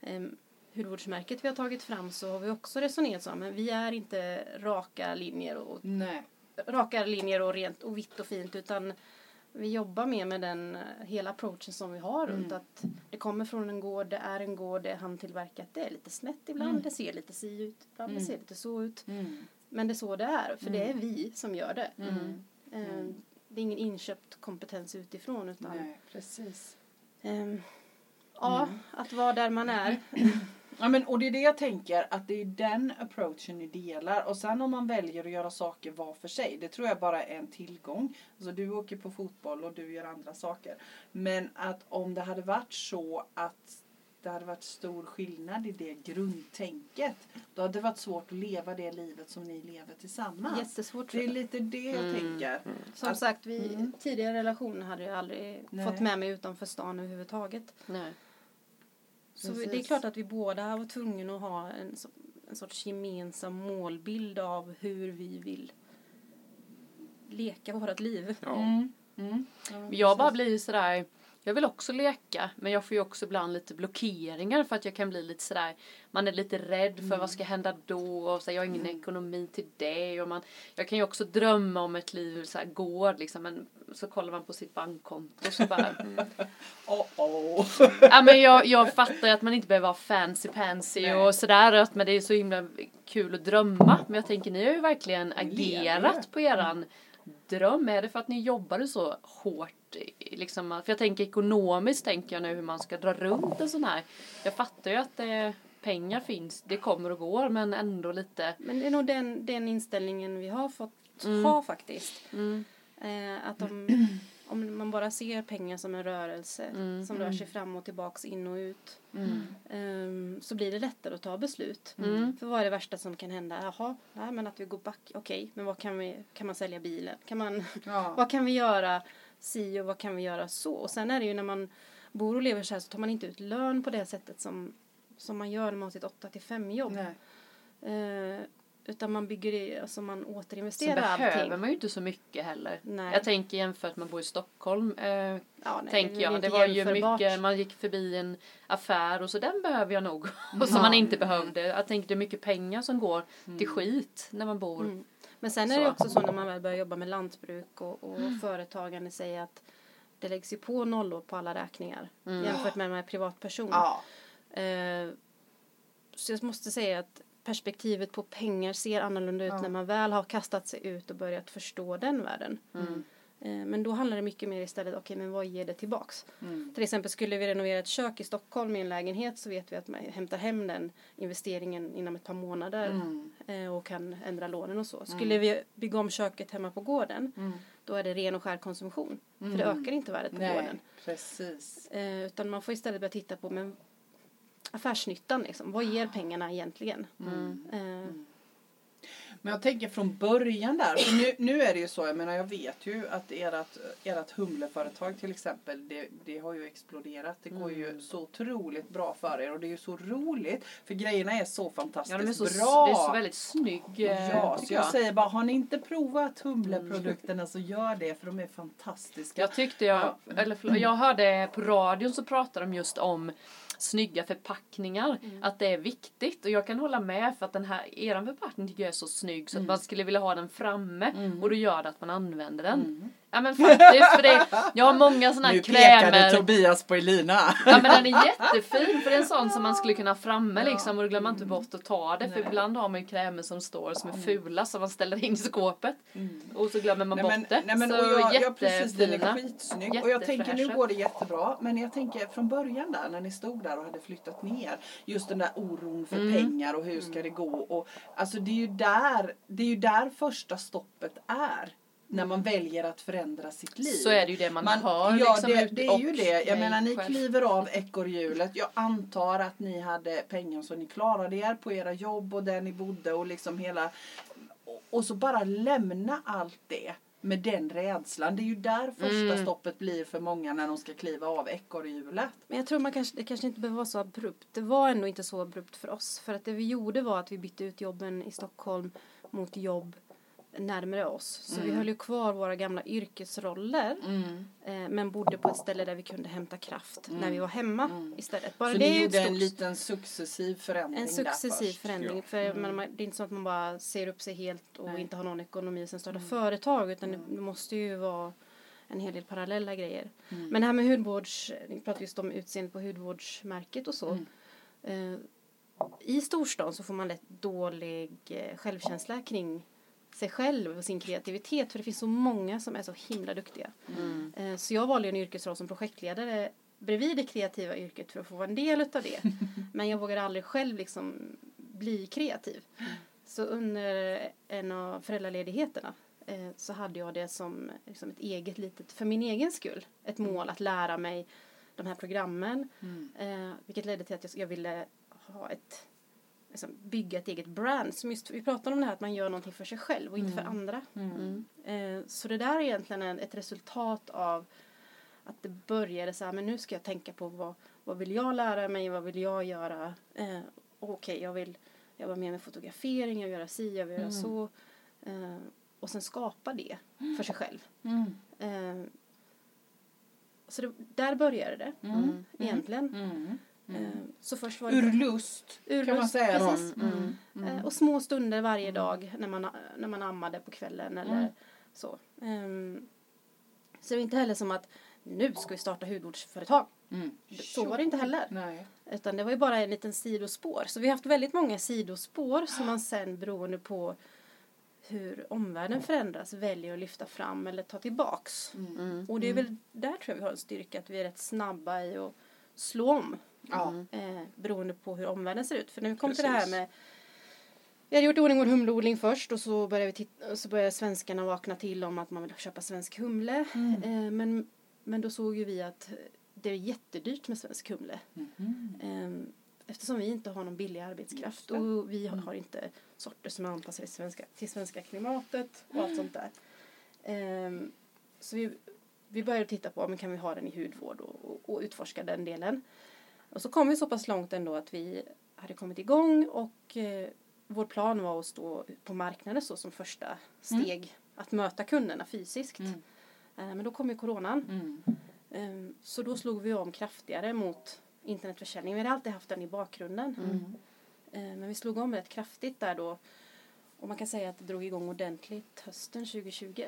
um, hudvårdsmärket vi har tagit fram så har vi också resonerat så, men vi är inte raka linjer och Nej. raka linjer och rent och vitt och fint utan vi jobbar mer med den eh, hela approachen som vi har runt Mm. att det kommer från en gård, det är en gård, det är handtillverkat, det är lite snett ibland, Mm. det ser lite si ut, ibland Mm. det ser lite så ut. Mm. Men det är så det är, för det är Mm. vi som gör det. Det är ingen inköpt kompetens utifrån utan Nej, precis. ehm, ja, att vara där man är. Ja, men, och det är det jag tänker, att det är den approachen ni delar. Och sen om man väljer att göra saker var för sig, det tror jag bara är en tillgång. Alltså du åker på fotboll och du gör andra saker. Men att om det hade varit så att det hade varit stor skillnad i det grundtänket. Då hade det varit svårt att leva det livet som ni lever tillsammans. Jättesvårt. Det är lite det jag Mm. tänker. Som att- sagt, vi, Mm. tidigare relationer hade jag aldrig Nej. fått med mig utanför stan överhuvudtaget. Nej. Så vi- det är Precis. klart att vi båda var tvungna att ha en, en sorts gemensam målbild av hur vi vill leka vårt liv. Ja. Mm. Mm. Ja, Jag bara precis. blir sådär, jag vill också leka men jag får ju också ibland lite blockeringar för att jag kan bli lite sådär, man är lite rädd för vad ska hända då och så, jag har ingen ekonomi till det och man, jag kan ju också drömma om ett liv så här gård liksom men så kollar man på sitt bankkonto så bara, Oh, oh. ja men jag, jag fattar ju att man inte behöver vara fancy pansy Nej. och sådär att men det är så himla kul att drömma. Men jag tänker ni har ju verkligen agerat på eran dröm? Är det för att ni jobbade så hårt? Liksom, för jag tänker ekonomiskt tänker jag nu hur man ska dra runt en sån här. Jag fattar ju att det, pengar finns, det kommer och går men ändå lite. Men det är nog den, den inställningen vi har fått Mm. ha faktiskt. Mm, Eh, att om, om man bara ser pengar som en rörelse Mm. som rör sig fram och tillbaks, in och ut. Mm. ehm, så blir det lättare att ta beslut. Mm. För vad är det värsta som kan hända? Jaha, nej, men att vi går back. Okej, men vad kan vi, kan man sälja bilen? Kan man, Ja. vad kan vi göra si och vad kan vi göra så? Och sen är det ju när man bor och lever så här så tar man inte ut lön på det sättet som som man gör när man har sitt 8 till 5 jobb. Nej. Utan man bygger i, alltså man Sen återinvesterar behöver allting. man ju inte så mycket heller. Nej. Jag tänker jämfört med att bo i Stockholm. Eh, ja, nej, tänker jag. Det var ju mycket, man gick förbi en affär och så den behöver jag nog. Och som Ja. man inte behövde. Jag tänkte det är mycket pengar som går till skit när man bor. Mm. Men sen är det Så. också så när man väl börjar jobba med lantbruk och, och företagande säger att det läggs ju på nollor på alla räkningar Mm. jämfört med när man är privatperson. Ja. Eh, så jag måste säga att perspektivet på pengar ser annorlunda ut Ja. när man väl har kastat sig ut och börjat förstå den världen. Mm. Eh, men då handlar det mycket mer istället, okej men vad ger det tillbaks? Mm. Till exempel skulle vi renovera ett kök i Stockholm i en lägenhet så vet vi att man hämtar hem den investeringen inom ett par månader Mm. eh, och kan ändra lånen och så. Skulle vi bygga om köket hemma på gården Mm. då är det ren och skär konsumtion. För det Mm. ökar inte värdet på Nej, gården. precis. Eh, utan man får istället börja titta på men affärsnyttan liksom. Vad ger pengarna egentligen? Mm. Eh, Men jag tänker från början där, för nu, nu är det ju så, jag menar jag vet ju att ert, ert humleföretag till exempel, det, det har ju exploderat. Det går Mm. ju så otroligt bra för er och det är ju så roligt för grejerna är så fantastiskt Ja, de är så, bra. det är så väldigt snygg. eh, Ja, så tycker jag jag. säger bara, har ni inte provat humleprodukterna så gör det för de är fantastiska. Jag tyckte jag, eller förlåt, jag hörde på radion så pratade de just om snygga förpackningar. Att det är viktigt. Och jag kan hålla med för att den här, eran förpackning tycker jag är så snygg så att man skulle vilja ha den framme. Och då gör det att man använder den. Ja men faktiskt för det, jag har många sådana här nu pekade krämer. Tobias på Elina. Ja men den är jättefin för det är en sån som man skulle kunna ha framme liksom och då glömmer man inte bort att ta det för Nej. ibland har man ju krämer som står som är fula som man ställer in i skåpet och så glömmer man Nej men, bort det. nej men så och jag, ja, precis, den är jättefina. skitsnygg. Och jag tänker nu går det jättebra. Men jag tänker från början där när ni stod där och hade flyttat ner. Just den där oron för Mm. pengar och hur ska det gå. Och, alltså det är ju där, det är ju där första stoppet är. När man väljer att förändra sitt liv. Så är det ju det man, hör ja, liksom det, det är ju det. Jag menar ni själv. kliver av ekorrhjulet. Jag antar att ni hade pengar så ni klarade er på era jobb och där ni bodde och liksom hela och- och så bara lämna allt det med den rädslan. Det är ju där första Mm. stoppet blir för många när de ska kliva av ekorrhjulet. Men jag tror man kanske, det kanske inte behöver vara så abrupt. Det var ändå inte så abrupt för oss. För att det vi gjorde var att vi bytte ut jobben i Stockholm mot jobb närmare oss. Så vi höll ju kvar våra gamla yrkesroller. Eh, men bodde på ett ställe där vi kunde hämta kraft när vi var hemma istället. Bara så det ni gjorde en liten successiv förändring en successiv först. förändring. ja. För menar, man- det är inte så att man bara ser upp sig helt och Nej. inte har någon ekonomi och sen startar företag. Utan det, måste ju vara en hel del parallella grejer. Men det här med hudvårds, vi pratar just om utseende på hudvårdsmärket och så. Eh, I storstan så får man lätt dålig eh, självkänsla kring sig själv och sin kreativitet. För det finns så många som är så himla duktiga. Eh, så jag valde en yrkesroll som projektledare bredvid det kreativa yrket för att få vara en del utav det. Men jag vågade aldrig själv liksom bli kreativ. Så under en av föräldraledigheterna eh, så hade jag det som liksom ett eget litet, för min egen skull, ett mål att lära mig de här programmen. Eh, vilket ledde till att jag ville ha ett, liksom, bygga ett eget brand. Som just, vi pratade om det här att man gör någonting för sig själv och inte för andra. Eh, så det där är egentligen en, ett resultat av att det började så här, men nu ska jag tänka på vad, vad vill jag lära mig, vad vill jag göra? Eh, Okej, jag vill jobba mer med fotografering, jag vill göra si, jag vill göra så. Eh, och sen skapa det för sig själv. Mm. Eh, så det, där började det Mm. egentligen. Mm. Eh, så först var det Ur lust Ur kan man lust, säga då. precis. Eh, Och små stunder varje dag när man, när man ammade på kvällen eller Mm. så. Ehm, så det var inte heller som att nu ska vi starta hudvårdsföretag. Mm. Så var det inte heller. Nej. Utan det var ju bara en liten sidospår. Så vi har haft väldigt många sidospår som man sen beroende på hur omvärlden förändras väljer att lyfta fram eller ta tillbaks. Mm. Och det är väl där tror jag vi har en styrka att vi är rätt snabba i att slå om. Ja. Eh, beroende på hur omvärlden ser ut. För när vi kom till det här Precis. med vi hade gjort i ordning vår humleodling först och så började, vi titta, så började svenskarna vakna till om att man vill köpa svensk humle. Eh, men, men då såg ju vi att det är jättedyrt med svensk humle. Eh, eftersom vi inte har någon billig arbetskraft och vi har, har inte sorter som är anpassade till svenska, till svenska klimatet och allt sånt där. Eh, så vi, vi började titta på om kan vi ha den i hudvård och, och, och utforska den delen. Och så kom vi så pass långt ändå att vi hade kommit igång och eh, vår plan var att stå på marknaden så som första steg att möta kunderna fysiskt. Mm. Eh, men då kom ju coronan. Mm. Eh, så då slog vi om kraftigare mot internetförsäljning. Vi hade alltid haft den i bakgrunden. Mm. Eh, men vi slog om rätt kraftigt där då. Och man kan säga att det drog igång ordentligt hösten 2020.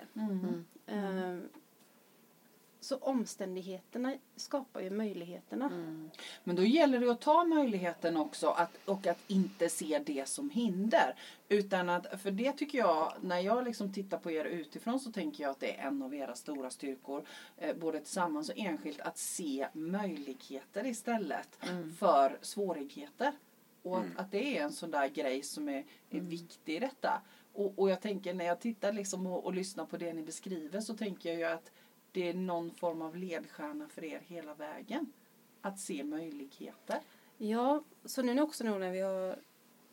Mm. Så omständigheterna skapar ju möjligheterna. Mm. Men då gäller det att ta möjligheten också att, och att inte se det som hinder. Utan att, för det tycker jag, när jag liksom tittar på er utifrån så tänker jag att det är en av era stora styrkor, eh, både tillsammans och enskilt, att se möjligheter istället för svårigheter. Och att, att det är en sån där grej som är, är viktig i detta. Och, och jag tänker när jag tittar liksom och, och lyssnar på det ni beskriver så tänker jag ju att det är någon form av ledstjärna för er hela vägen. Att se möjligheter. Ja, så nu också nu när vi har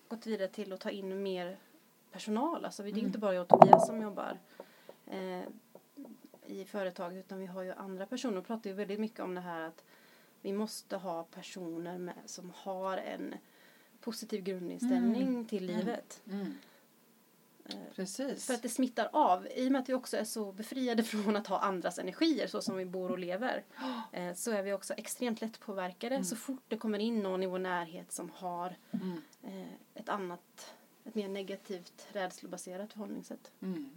gått vidare till att ta in mer personal. Alltså det är inte bara jag och Tobias som jobbar eh, i företaget utan vi har ju andra personer. Vi pratar ju väldigt mycket om det här att vi måste ha personer med, som har en positiv grundinställning till livet. Eh, Precis. För att det smittar av. I och med att vi också är så befriade från att ha andras energier så som vi bor och lever. Eh, så är vi också extremt lättpåverkade. Så fort det kommer in någon i vår närhet som har Mm. eh, ett annat, ett mer negativt rädslobaserat förhållningssätt. Mm.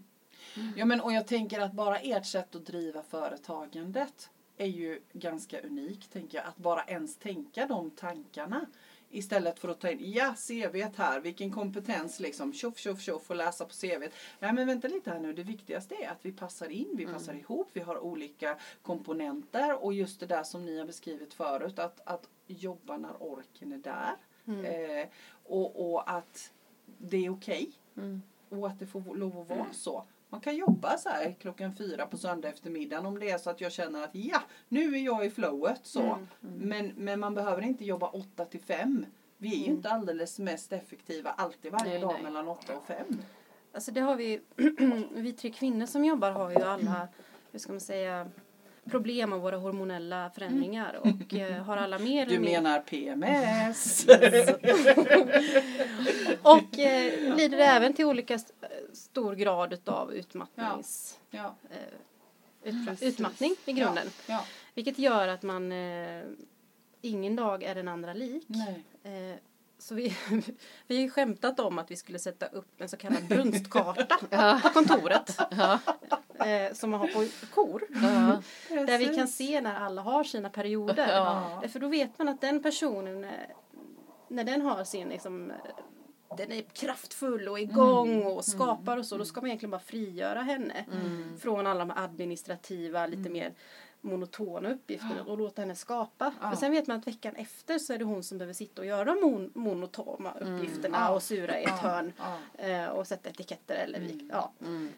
Ja, men, och jag tänker att bara ert sätt att driva företagandet är ju ganska unikt, tänker jag. Att bara ens tänka de tankarna. Istället för att ta in, ja CVt här, vilken kompetens liksom, tjoff tjoff tjoff och läsa på CVt. Nej men vänta lite här nu, det viktigaste är att vi passar in, vi passar ihop, vi har olika komponenter och just det där som ni har beskrivit förut, att, att jobba när orken är där. Eh, och, och att det är okej. Mm. Och att det får lov att vara så. Man kan jobba så här klockan fyra på söndag eftermiddagen om det är så att jag känner att ja, nu är jag i flowet så. Mm, Men, men man behöver inte jobba åtta till fem. Vi är ju inte alldeles mest effektiva alltid varje Nej, dag nej. mellan åtta och fem. Alltså det har vi, vi tre kvinnor som jobbar har ju alla, hur ska man säga, problem av våra hormonella förändringar och eh, har alla mer Du menar PMS? Och eh, lider även till olika stor grad utav utmattnings, ja. eh, ut, Precis. utmattning i grunden. ja. Vilket gör att man eh, ingen dag är den andra lik. Nej. Eh, så vi, vi har skämtat om att vi skulle sätta upp en så kallad brunstkarta Ja. på kontoret. Ja. Eh, som man har på kor. Ja. Där vi kan se när alla har sina perioder. Ja. För då vet man att den personen, när den har sin liksom, den är kraftfull och igång och skapar och så, då ska man egentligen bara frigöra henne från alla de administrativa, lite mer monotona uppgifterna och låta henne skapa. Ja. Men sen vet man att veckan efter så är det hon som behöver sitta och göra de mon- monotona uppgifterna Ja. och sura i ett Ja. hörn Ja. eh, och sätta etiketter eller vik. Ja. Mm.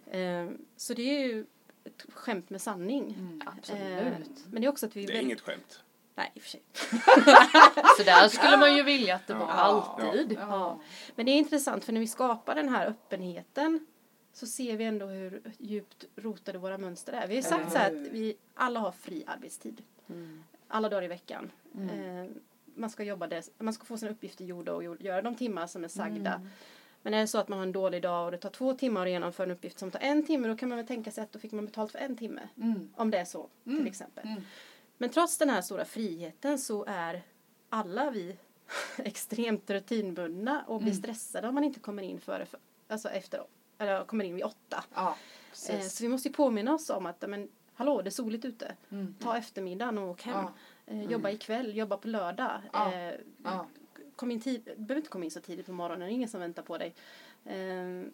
Eh, så det är ju ett skämt med sanning. Mm. Absolut. men det är också att vi Det är inget skämt. Nej, i och för sig. Så där skulle man ju vilja att det var Ja. alltid. Ja. Men det är intressant för när vi skapar den här öppenheten så ser vi ändå hur djupt rotade våra mönster är. Vi har sagt så här att vi alla har fri arbetstid. Mm. Alla dagar i veckan. Mm. Eh, man, ska jobba där, man ska få sina uppgifter gjorda och göra de timmar som är sagda. Mm. Men är det så att man har en dålig dag och det tar två timmar att genomföra en uppgift som tar en timme då kan man väl tänka sig att då fick man betalt för en timme. Mm. Om det är så Mm. till exempel. Mm. Men trots den här stora friheten så är alla vi extremt rutinbundna och blir Mm. stressade om man inte kommer in före, alltså efter, eller kommer in vid åtta. Ja, Eh, så vi måste ju påminna oss om att men, hallå, det är soligt ute. Mm. Ta eftermiddagen och åk hem. Ja. Eh, jobba ikväll, jobba på lördag. Ja. Eh, Ja. kom in tid, behöver inte komma in så tidigt på morgonen, det är ingen som väntar på dig. Eh,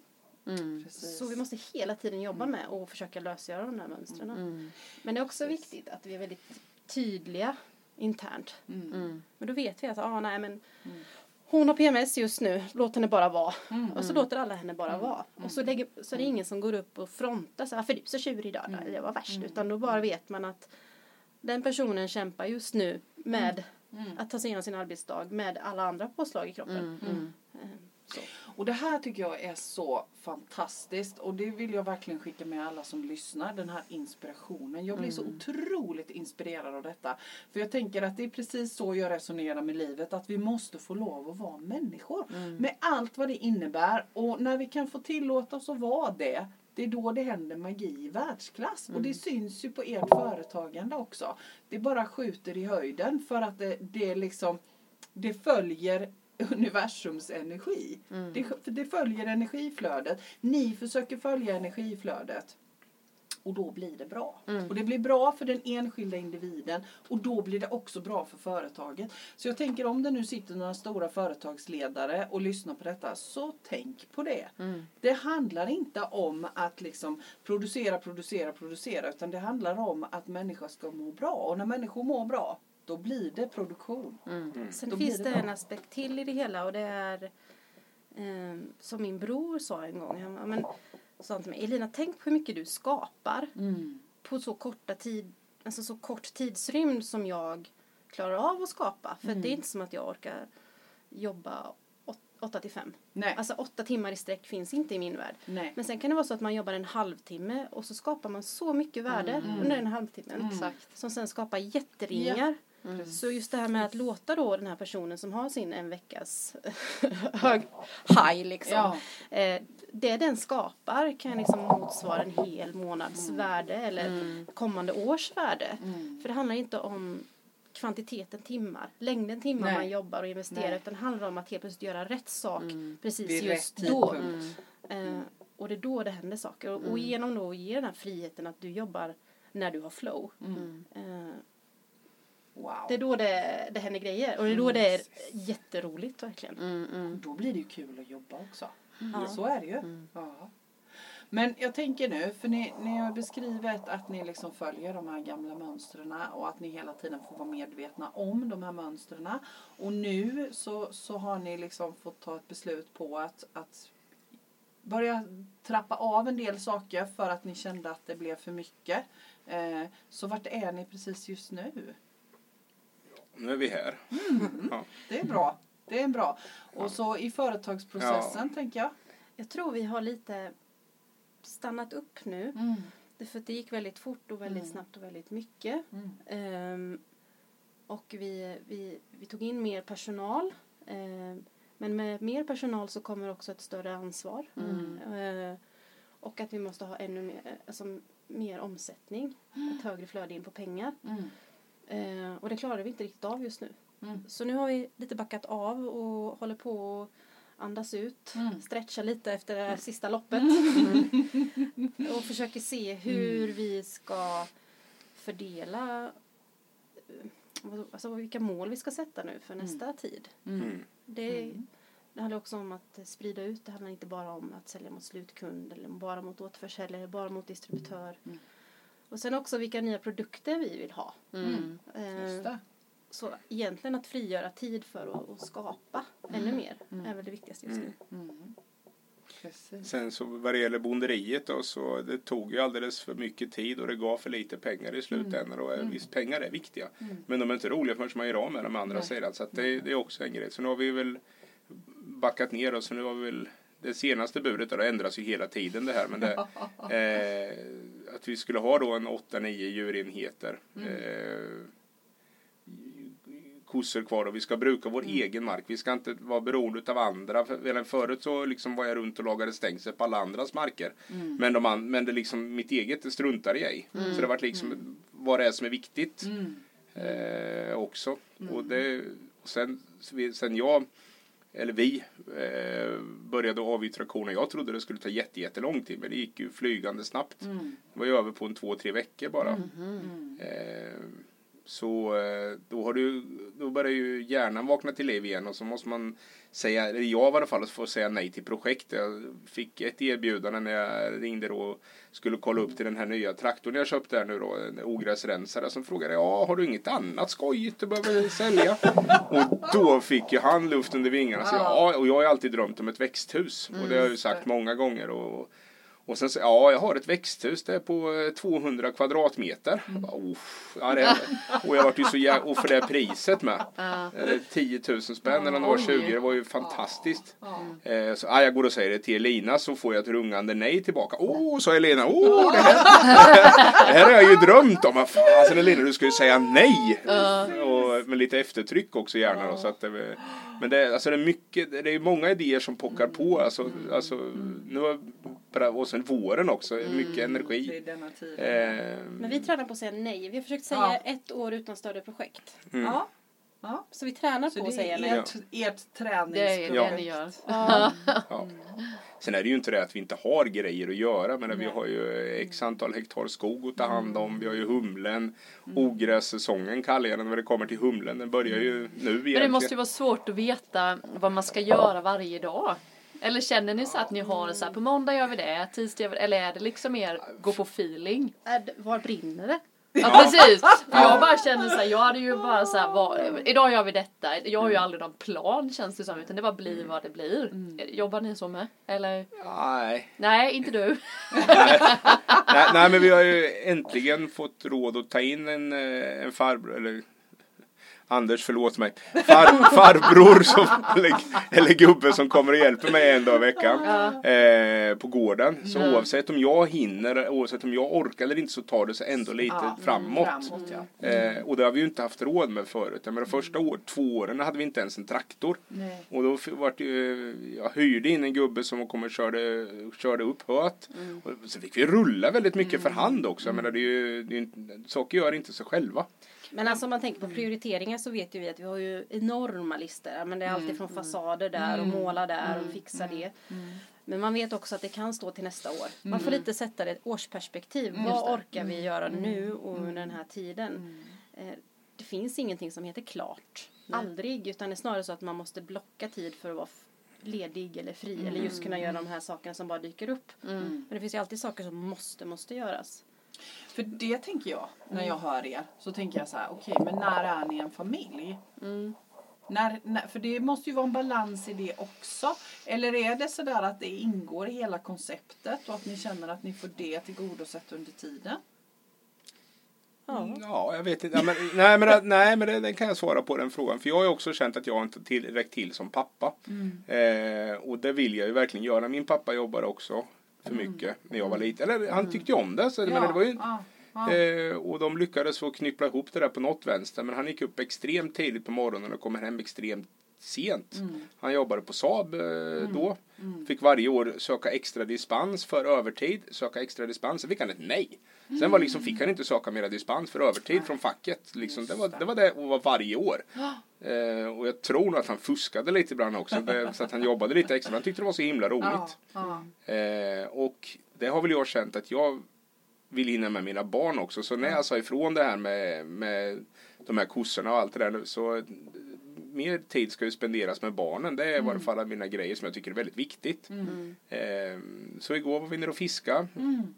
Mm. Så vi måste hela tiden jobba med och försöka lösgöra de här mönstren. Mm. Men det är också viktigt att vi är väldigt tydliga internt. Mm. Mm. Men då vet vi att ah, nej, men Mm. hon har PMS just nu, låt henne bara vara. Mm. Och så låter alla henne bara vara. Och så, lägger, så är det ingen som går upp och frontar så här, för du är så tjurig idag, Mm. det var värst. Mm. Utan då bara vet man att den personen kämpar just nu med Mm. att ta sig igenom sin arbetsdag med alla andra påslag i kroppen. Mm. Mm. Så. Och det här tycker jag är så fantastiskt och det vill jag verkligen skicka med alla som lyssnar, den här inspirationen. Jag blir så otroligt inspirerad av detta. För jag tänker att det är precis så jag resonerar med livet, att vi måste få lov att vara människor. Med allt vad det innebär och när vi kan få tillåta oss att vara det, det är då det händer magi i världsklass. Och det syns ju på ert företagande också. Det bara skjuter i höjden för att det, det liksom det följer universums energi. Det, för det följer energiflödet. Ni försöker följa energiflödet. Och då blir det bra. Och det blir bra för den enskilda individen och då blir det också bra för företaget. Så jag tänker om det nu sitter några stora företagsledare och lyssnar på detta, så tänk på det. Det handlar inte om att liksom producera, producera, producera utan det handlar om att människor ska må bra. Och när människor mår bra, då blir det produktion. Sen Då finns det det en aspekt till i det hela och det är eh, som min bror sa en gång. Han, men, sa han till mig, Elina tänk på hur mycket du skapar Mm. på så korta tid, alltså så kort tidsrymd som jag klarar av att skapa. För Mm. det är inte som att jag orkar jobba 8 till 5. Nej. Alltså åtta timmar i sträck finns inte i min värld. Nej. Men sen kan det vara så att man jobbar en halvtimme och så skapar man så mycket värde Mm. under den halvtimmen. Exakt. Som sen skapar jätteringar. Så just det här med att låta då den här personen som har sin en veckas hög high liksom. Ja. Eh, det den skapar kan liksom motsvara en hel månads värde eller kommande års värde. Mm. För det handlar inte om kvantiteten timmar, längden timmar Nej. man jobbar och investerar Nej. utan det handlar om att helt plötsligt göra rätt sak precis Vid just då. Eh, och det är då det händer saker. Och, och genom då att ge den här friheten att du jobbar när du har flow. Eh, Wow. det är då det, det händer grejer. Och det är då det är jätteroligt verkligen. Mm, mm. Då blir det ju kul att jobba också. Ja. Så är det ju. Ja. Men jag tänker nu, för ni, ni har beskrivit att ni liksom följer de här gamla mönstren och att ni hela tiden får vara medvetna om de här mönstren. Och nu så, så har ni liksom fått ta ett beslut på att, att börja trappa av en del saker för att ni kände att det blev för mycket. Eh, så vart är ni precis just nu? Nu är vi här. Ja. Det är bra. Det är bra. Och så i företagsprocessen tänker jag. Jag tror vi har lite stannat upp nu. Därför att det gick väldigt fort och väldigt Mm. snabbt och väldigt mycket. Mm. Ehm, och vi, vi, vi tog in mer personal. Ehm, men med mer personal så kommer också ett större ansvar. Mm. Ehm, och att vi måste ha ännu mer, alltså, mer omsättning. Ett högre flöde in på pengar. Mm. Ehm, och det klarar vi inte riktigt av just nu. Mm. Så nu har vi lite backat av och håller på att andas ut. Mm. Stretcha lite efter det här sista loppet. och försöker se hur vi ska fördela eh, alltså vilka mål vi ska sätta nu för nästa tid. Mm. Det, det handlar också om att sprida ut. Det handlar inte bara om att sälja mot slutkund eller bara mot återförsäljare, bara mot distributör. Mm. Och sen också vilka nya produkter vi vill ha. Mm. Eh, Just det. så egentligen att frigöra tid för att, att skapa ännu mer är väl det viktigaste just nu. Mm. Precis. Sen så vad det gäller bonderiet då så det tog ju alldeles för mycket tid och det gav för lite pengar i slutändan. Och eh, visst pengar är viktiga. Men de är inte roliga förrän man gör av med dem andra Nej. sidan. Så att det, det är också en grej. Så nu har vi väl backat ner och så nu har vi väl det senaste budet och det ändras ju hela tiden det här. Men det, eh, att vi skulle ha då en 8-9 djurenheter. Eh, kossor kvar och vi ska bruka vår egen mark. Vi ska inte vara beroende av andra. För, förut så liksom var jag runt och lagade stängsel på alla andras marker. Men, de men det liksom, mitt eget det struntar jag i. Så det vart liksom vad det är som är viktigt Mm. eh, också. Och det, och sen, sen jag, eller vi, eh, började avyttra korna. Jag trodde det skulle ta jätte, jättelång tid men det gick ju flygande snabbt. Mm. Det var ju över på en två, tre veckor bara. Mm. Eh, så eh, då, har du, då börjar ju hjärnan vakna till liv igen och så måste man säga, eller jag i alla fall, får säga nej till projekt. Jag fick ett erbjudande när jag ringde och skulle kolla upp till den här nya traktorn jag köpte här nu då, en ogräsrensare som frågade ja, har du inget annat skojigt du behöver sälja? och då fick ju han luft under vingarna. Så, ja, och jag har ju alltid drömt om ett växthus och det har jag ju sagt många gånger. Och, Och sen så, ja, jag har ett växthus, det är på eh, 200 kvadratmeter. Jag bara, ja, det, och jag vart ju så jä- och för det priset med. Ja. Eh, 10 000 spänn eller några Oj. 20, det var ju fantastiskt. Ja. Eh, så ja, jag går och säger det till Elina så får jag ett rungande nej tillbaka. Åh, sa Elina, åh det här, det här har jag ju drömt om. Fasen Elina, du ska ju säga nej. Och, med lite eftertryck också gärna då. Så att det, men det, alltså det är mycket, det är många idéer som pockar på. Alltså, alltså, nu har, och sen våren också, mycket Det energi. är denna tid. Eh, Men vi tränar på att säga nej. Vi har försökt säga Ja. ett år utan större projekt. mm. Ja. Ja. Så vi tränar Så på att det säga är nej. ert, ert träningsprojekt. Det är det ni gör. Ja. Ja. Sen är det ju inte det att vi inte har grejer att göra. Men vi har ju x antal hektar skog att ta hand om. Vi har ju humlen. Mm. Ogrässäsongen kallar jag den när det kommer till humlen. Den börjar ju nu egentligen. Men det måste ju vara svårt att veta vad man ska göra varje dag. Eller känner ni så att ni har det så här, på måndag gör vi det, tisdag gör vi det, eller är det liksom mer gå på feeling? Är det- Var brinner det? Ja precis, för jag bara känner så här, jag hade ju bara så här, vad, idag gör vi detta, jag har ju aldrig någon plan känns det som, utan det bara blir vad det blir. Jobbar ni så med? Eller? Nej. Nej, inte du. nej. Nej men vi har ju äntligen fått råd att ta in en, eh, en farbror. Eller Anders, förlåt mig. Far, farbror som, eller, eller gubbe som kommer och hjälper mig en dag i veckan. Eh, på gården. Så oavsett om jag hinner, oavsett om jag orkar eller inte så tar det sig ändå lite Ja, framåt. framåt ja. Eh, och det har vi ju inte haft råd med förut. Jag menar, första år, två åren hade vi inte ens en traktor. Nej. Och då vart det, ju- jag hyrde in en gubbe som kom och körde, körde upp höet. Och så fick vi rulla väldigt mycket för hand också. Jag menar, det är ju, det är, saker gör inte sig själva. Men alltså om man tänker på prioriteringar så vet ju vi att vi har ju enorma listor. Men det är alltid från fasader där och måla där och fixa det. Men man vet också att det kan stå till nästa år. Man får lite sätta det i ett årsperspektiv. Vad orkar vi göra nu och under den här tiden? Eh, Det finns ingenting som heter klart. Aldrig. Utan det är snarare så att man måste blocka tid för att vara ledig eller fri. Eller just kunna göra de här sakerna som bara dyker upp. Men det finns ju alltid saker som måste, måste göras. För det tänker jag, när jag hör er, så tänker jag så här, okej, men när är ni en familj? När, när, för det måste ju vara en balans i det också. Eller är det så där att det ingår i hela konceptet och att ni känner att ni får det tillgodosett under tiden? Ja. Ja, jag vet inte. Ja, men, nej, men, nej, men den kan jag svara på den frågan. För jag har ju också känt att jag inte till, räckt till som pappa. Eh, och det vill jag ju verkligen göra. Min pappa jobbade också för mycket när jag var liten. Eller han tyckte ju om det. Så, men det var ju, ja, ja. Eh, och de lyckades få knyppla ihop det där på något vänster. Men han gick upp extremt tidigt på morgonen och kom hem extremt sent. Han jobbade på Saab eh, då. Fick varje år söka extra dispens för övertid. Söka extra dispens. Sen fick han ett nej. Sen var liksom, fick han inte söka mera dispens för övertid från facket. Liksom, det, var, det var det och var varje år. Eh, och jag tror nog att han fuskade lite ibland också. Så att han jobbade lite extra. Han tyckte det var så himla roligt. Eh, och det har väl jag känt att jag vill hinna med mina barn också. Så när jag sa ifrån det här med, med de här kossorna och allt det där så mer tid ska ju spenderas med barnen. Det är i Mm. varje fall av mina grejer som jag tycker är väldigt viktigt. Eh, så igår var vi nere och fiska. Mm.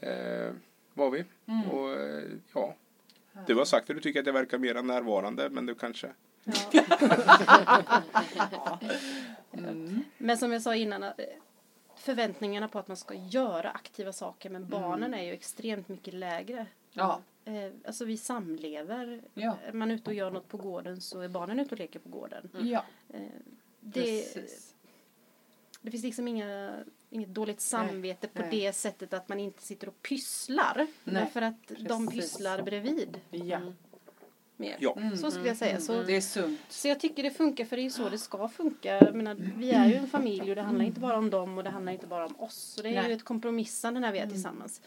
Eh, var vi. Och eh, ja, du har sagt att du tycker att jag verkar mer närvarande, men du kanske... Men som jag sa innan, eh, förväntningarna på att man ska göra aktiva saker med barnen är ju extremt mycket lägre. Ja. Eh, Alltså vi samlever. Ja. Är man ute och gör något på gården så är barnen ute och leker på gården. ja, Eh, Det, precis. det finns liksom inga, inget dåligt samvete på nej. det sättet att man inte sitter och pysslar. Nej, Men för att de precis. pysslar bredvid Ja, mer. Ja. Så skulle jag säga. Så, det är sunt. så jag tycker det funkar för det är så det ska funka. Jag menar, vi är ju en familj och det handlar inte bara om dem och det handlar inte bara om oss. Så det är Nej. ju ett kompromissande när vi är tillsammans.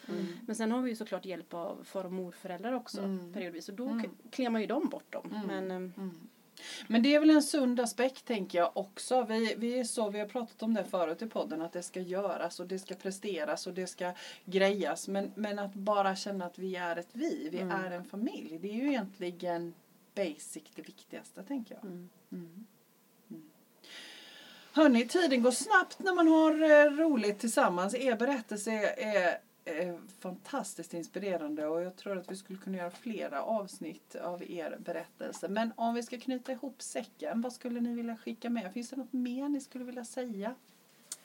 Men sen har vi ju såklart hjälp av far och morföräldrar också periodvis. Och då mm. klämmer man ju dem bort dem. Men ehm, Men det är väl en sund aspekt tänker jag också. Vi, vi, är så, vi har pratat om det förut i podden att det ska göras och det ska presteras och det ska grejas. Men, men att bara känna att vi är ett vi, vi är en familj. Det är ju egentligen basic det viktigaste tänker jag. Mm. Mm. Hörni, tiden går snabbt när man har eh, roligt tillsammans. Er berättelse är fantastiskt inspirerande och jag tror att vi skulle kunna göra flera avsnitt av er berättelse. Men om vi ska knyta ihop säcken, vad skulle ni vilja skicka med? Finns det något mer ni skulle vilja säga?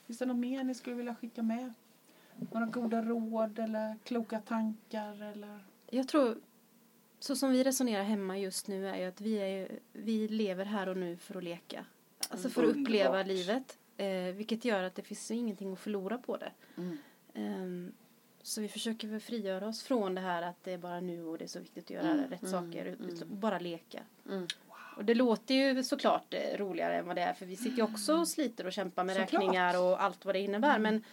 Finns det något mer ni skulle vilja skicka med? Några goda råd eller kloka tankar eller? Jag tror, så som vi resonerar hemma just nu är ju att vi, är, vi lever här och nu för att leka. Alltså för att uppleva Underbart. livet. Eh, vilket gör att det finns ingenting att förlora på det. Mm. Ehm, så vi försöker väl frigöra oss från det här att det är bara nu och det är så viktigt att göra Mm, rätt saker. utan Bara leka. Mm. Och det låter ju såklart eh, roligare än vad det är för vi sitter ju också och sliter och kämpar med Såklart. räkningar och allt vad det innebär. Men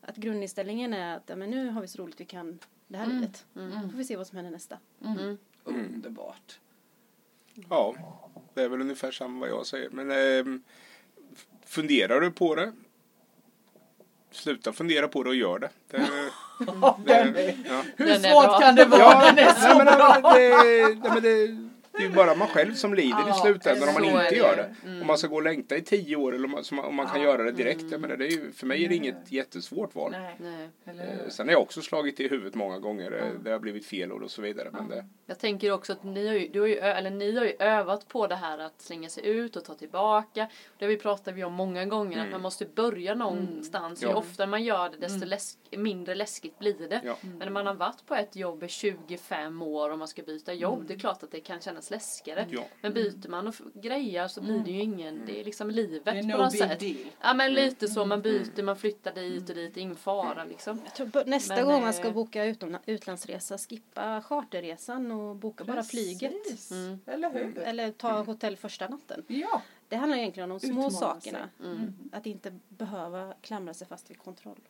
att grundinställningen är att ja, men nu har vi så roligt vi kan det här livet. Då får vi se vad som händer nästa. Mm. Underbart. Ja, det är väl ungefär samma vad jag säger. Men ehm, funderar du på det? Sluta fundera på det och gör det. det, Den ja. Hur Den svårt kan det vara? Ja, Den är så nej, men, bra! nej, det, nej, men det, det är ju bara man själv som lider Ja, i slutändan om man inte det gör ju. det. Mm. Om man ska gå och längta i tio år eller om man, om man kan Ja. göra det direkt. Jag menar, det är ju, för mig är det inget jättesvårt val. Nej, Nej. Eh? Sen har jag också slagit i huvudet många gånger. eh, Det har blivit fel och så vidare. Men det, Jag tänker också att ni har ju, du har ju, eller ni har ju övat på det här att slänga sig ut och ta tillbaka. Det har vi pratat vi om många gånger, att man måste börja någonstans. Ju Ja. oftare man gör det desto läsk, mindre läskigt blir det. Ja. Men när man har varit på ett jobb i 25 år och man ska byta jobb, det är klart att det kan kännas läskigare. Ja. Men byter man och grejer så blir det ju ingen, det är liksom livet Det är på no något big sätt. deal. Ja men lite så, man byter, man flyttar dit och dit, ingen fara liksom. På- nästa Men, gång eh, man ska boka utom, utlandsresa, skippa charterresan och boka bara flyget. Precis. Mm. Eller hur? Eller ta hotell första natten. Ja. Det handlar egentligen om de små Utmana sakerna. Mm. Att inte behöva klamra sig fast vid kontroll.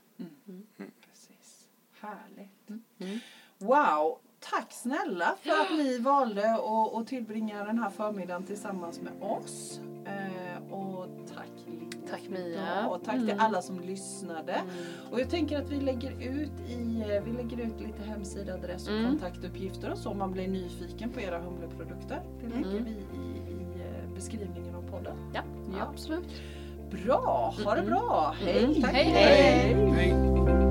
Precis. Härligt. Mm. Wow! Tack snälla för att ni valde att, att tillbringa den här förmiddagen tillsammans med oss. Eh, och tack Linda. Tack, Mia. Och tack till Mm. alla som lyssnade. Och jag tänker att vi lägger ut i, eh, vi lägger ut lite hemsidaadress och Mm. kontaktuppgifter och så om man blir nyfiken på era humleprodukter. Det lägger Mm. vi i, i eh, beskrivningen av podden. Ja, Ja. absolut. Bra, ha det bra. Hej! Mm. Hej, hej. hej.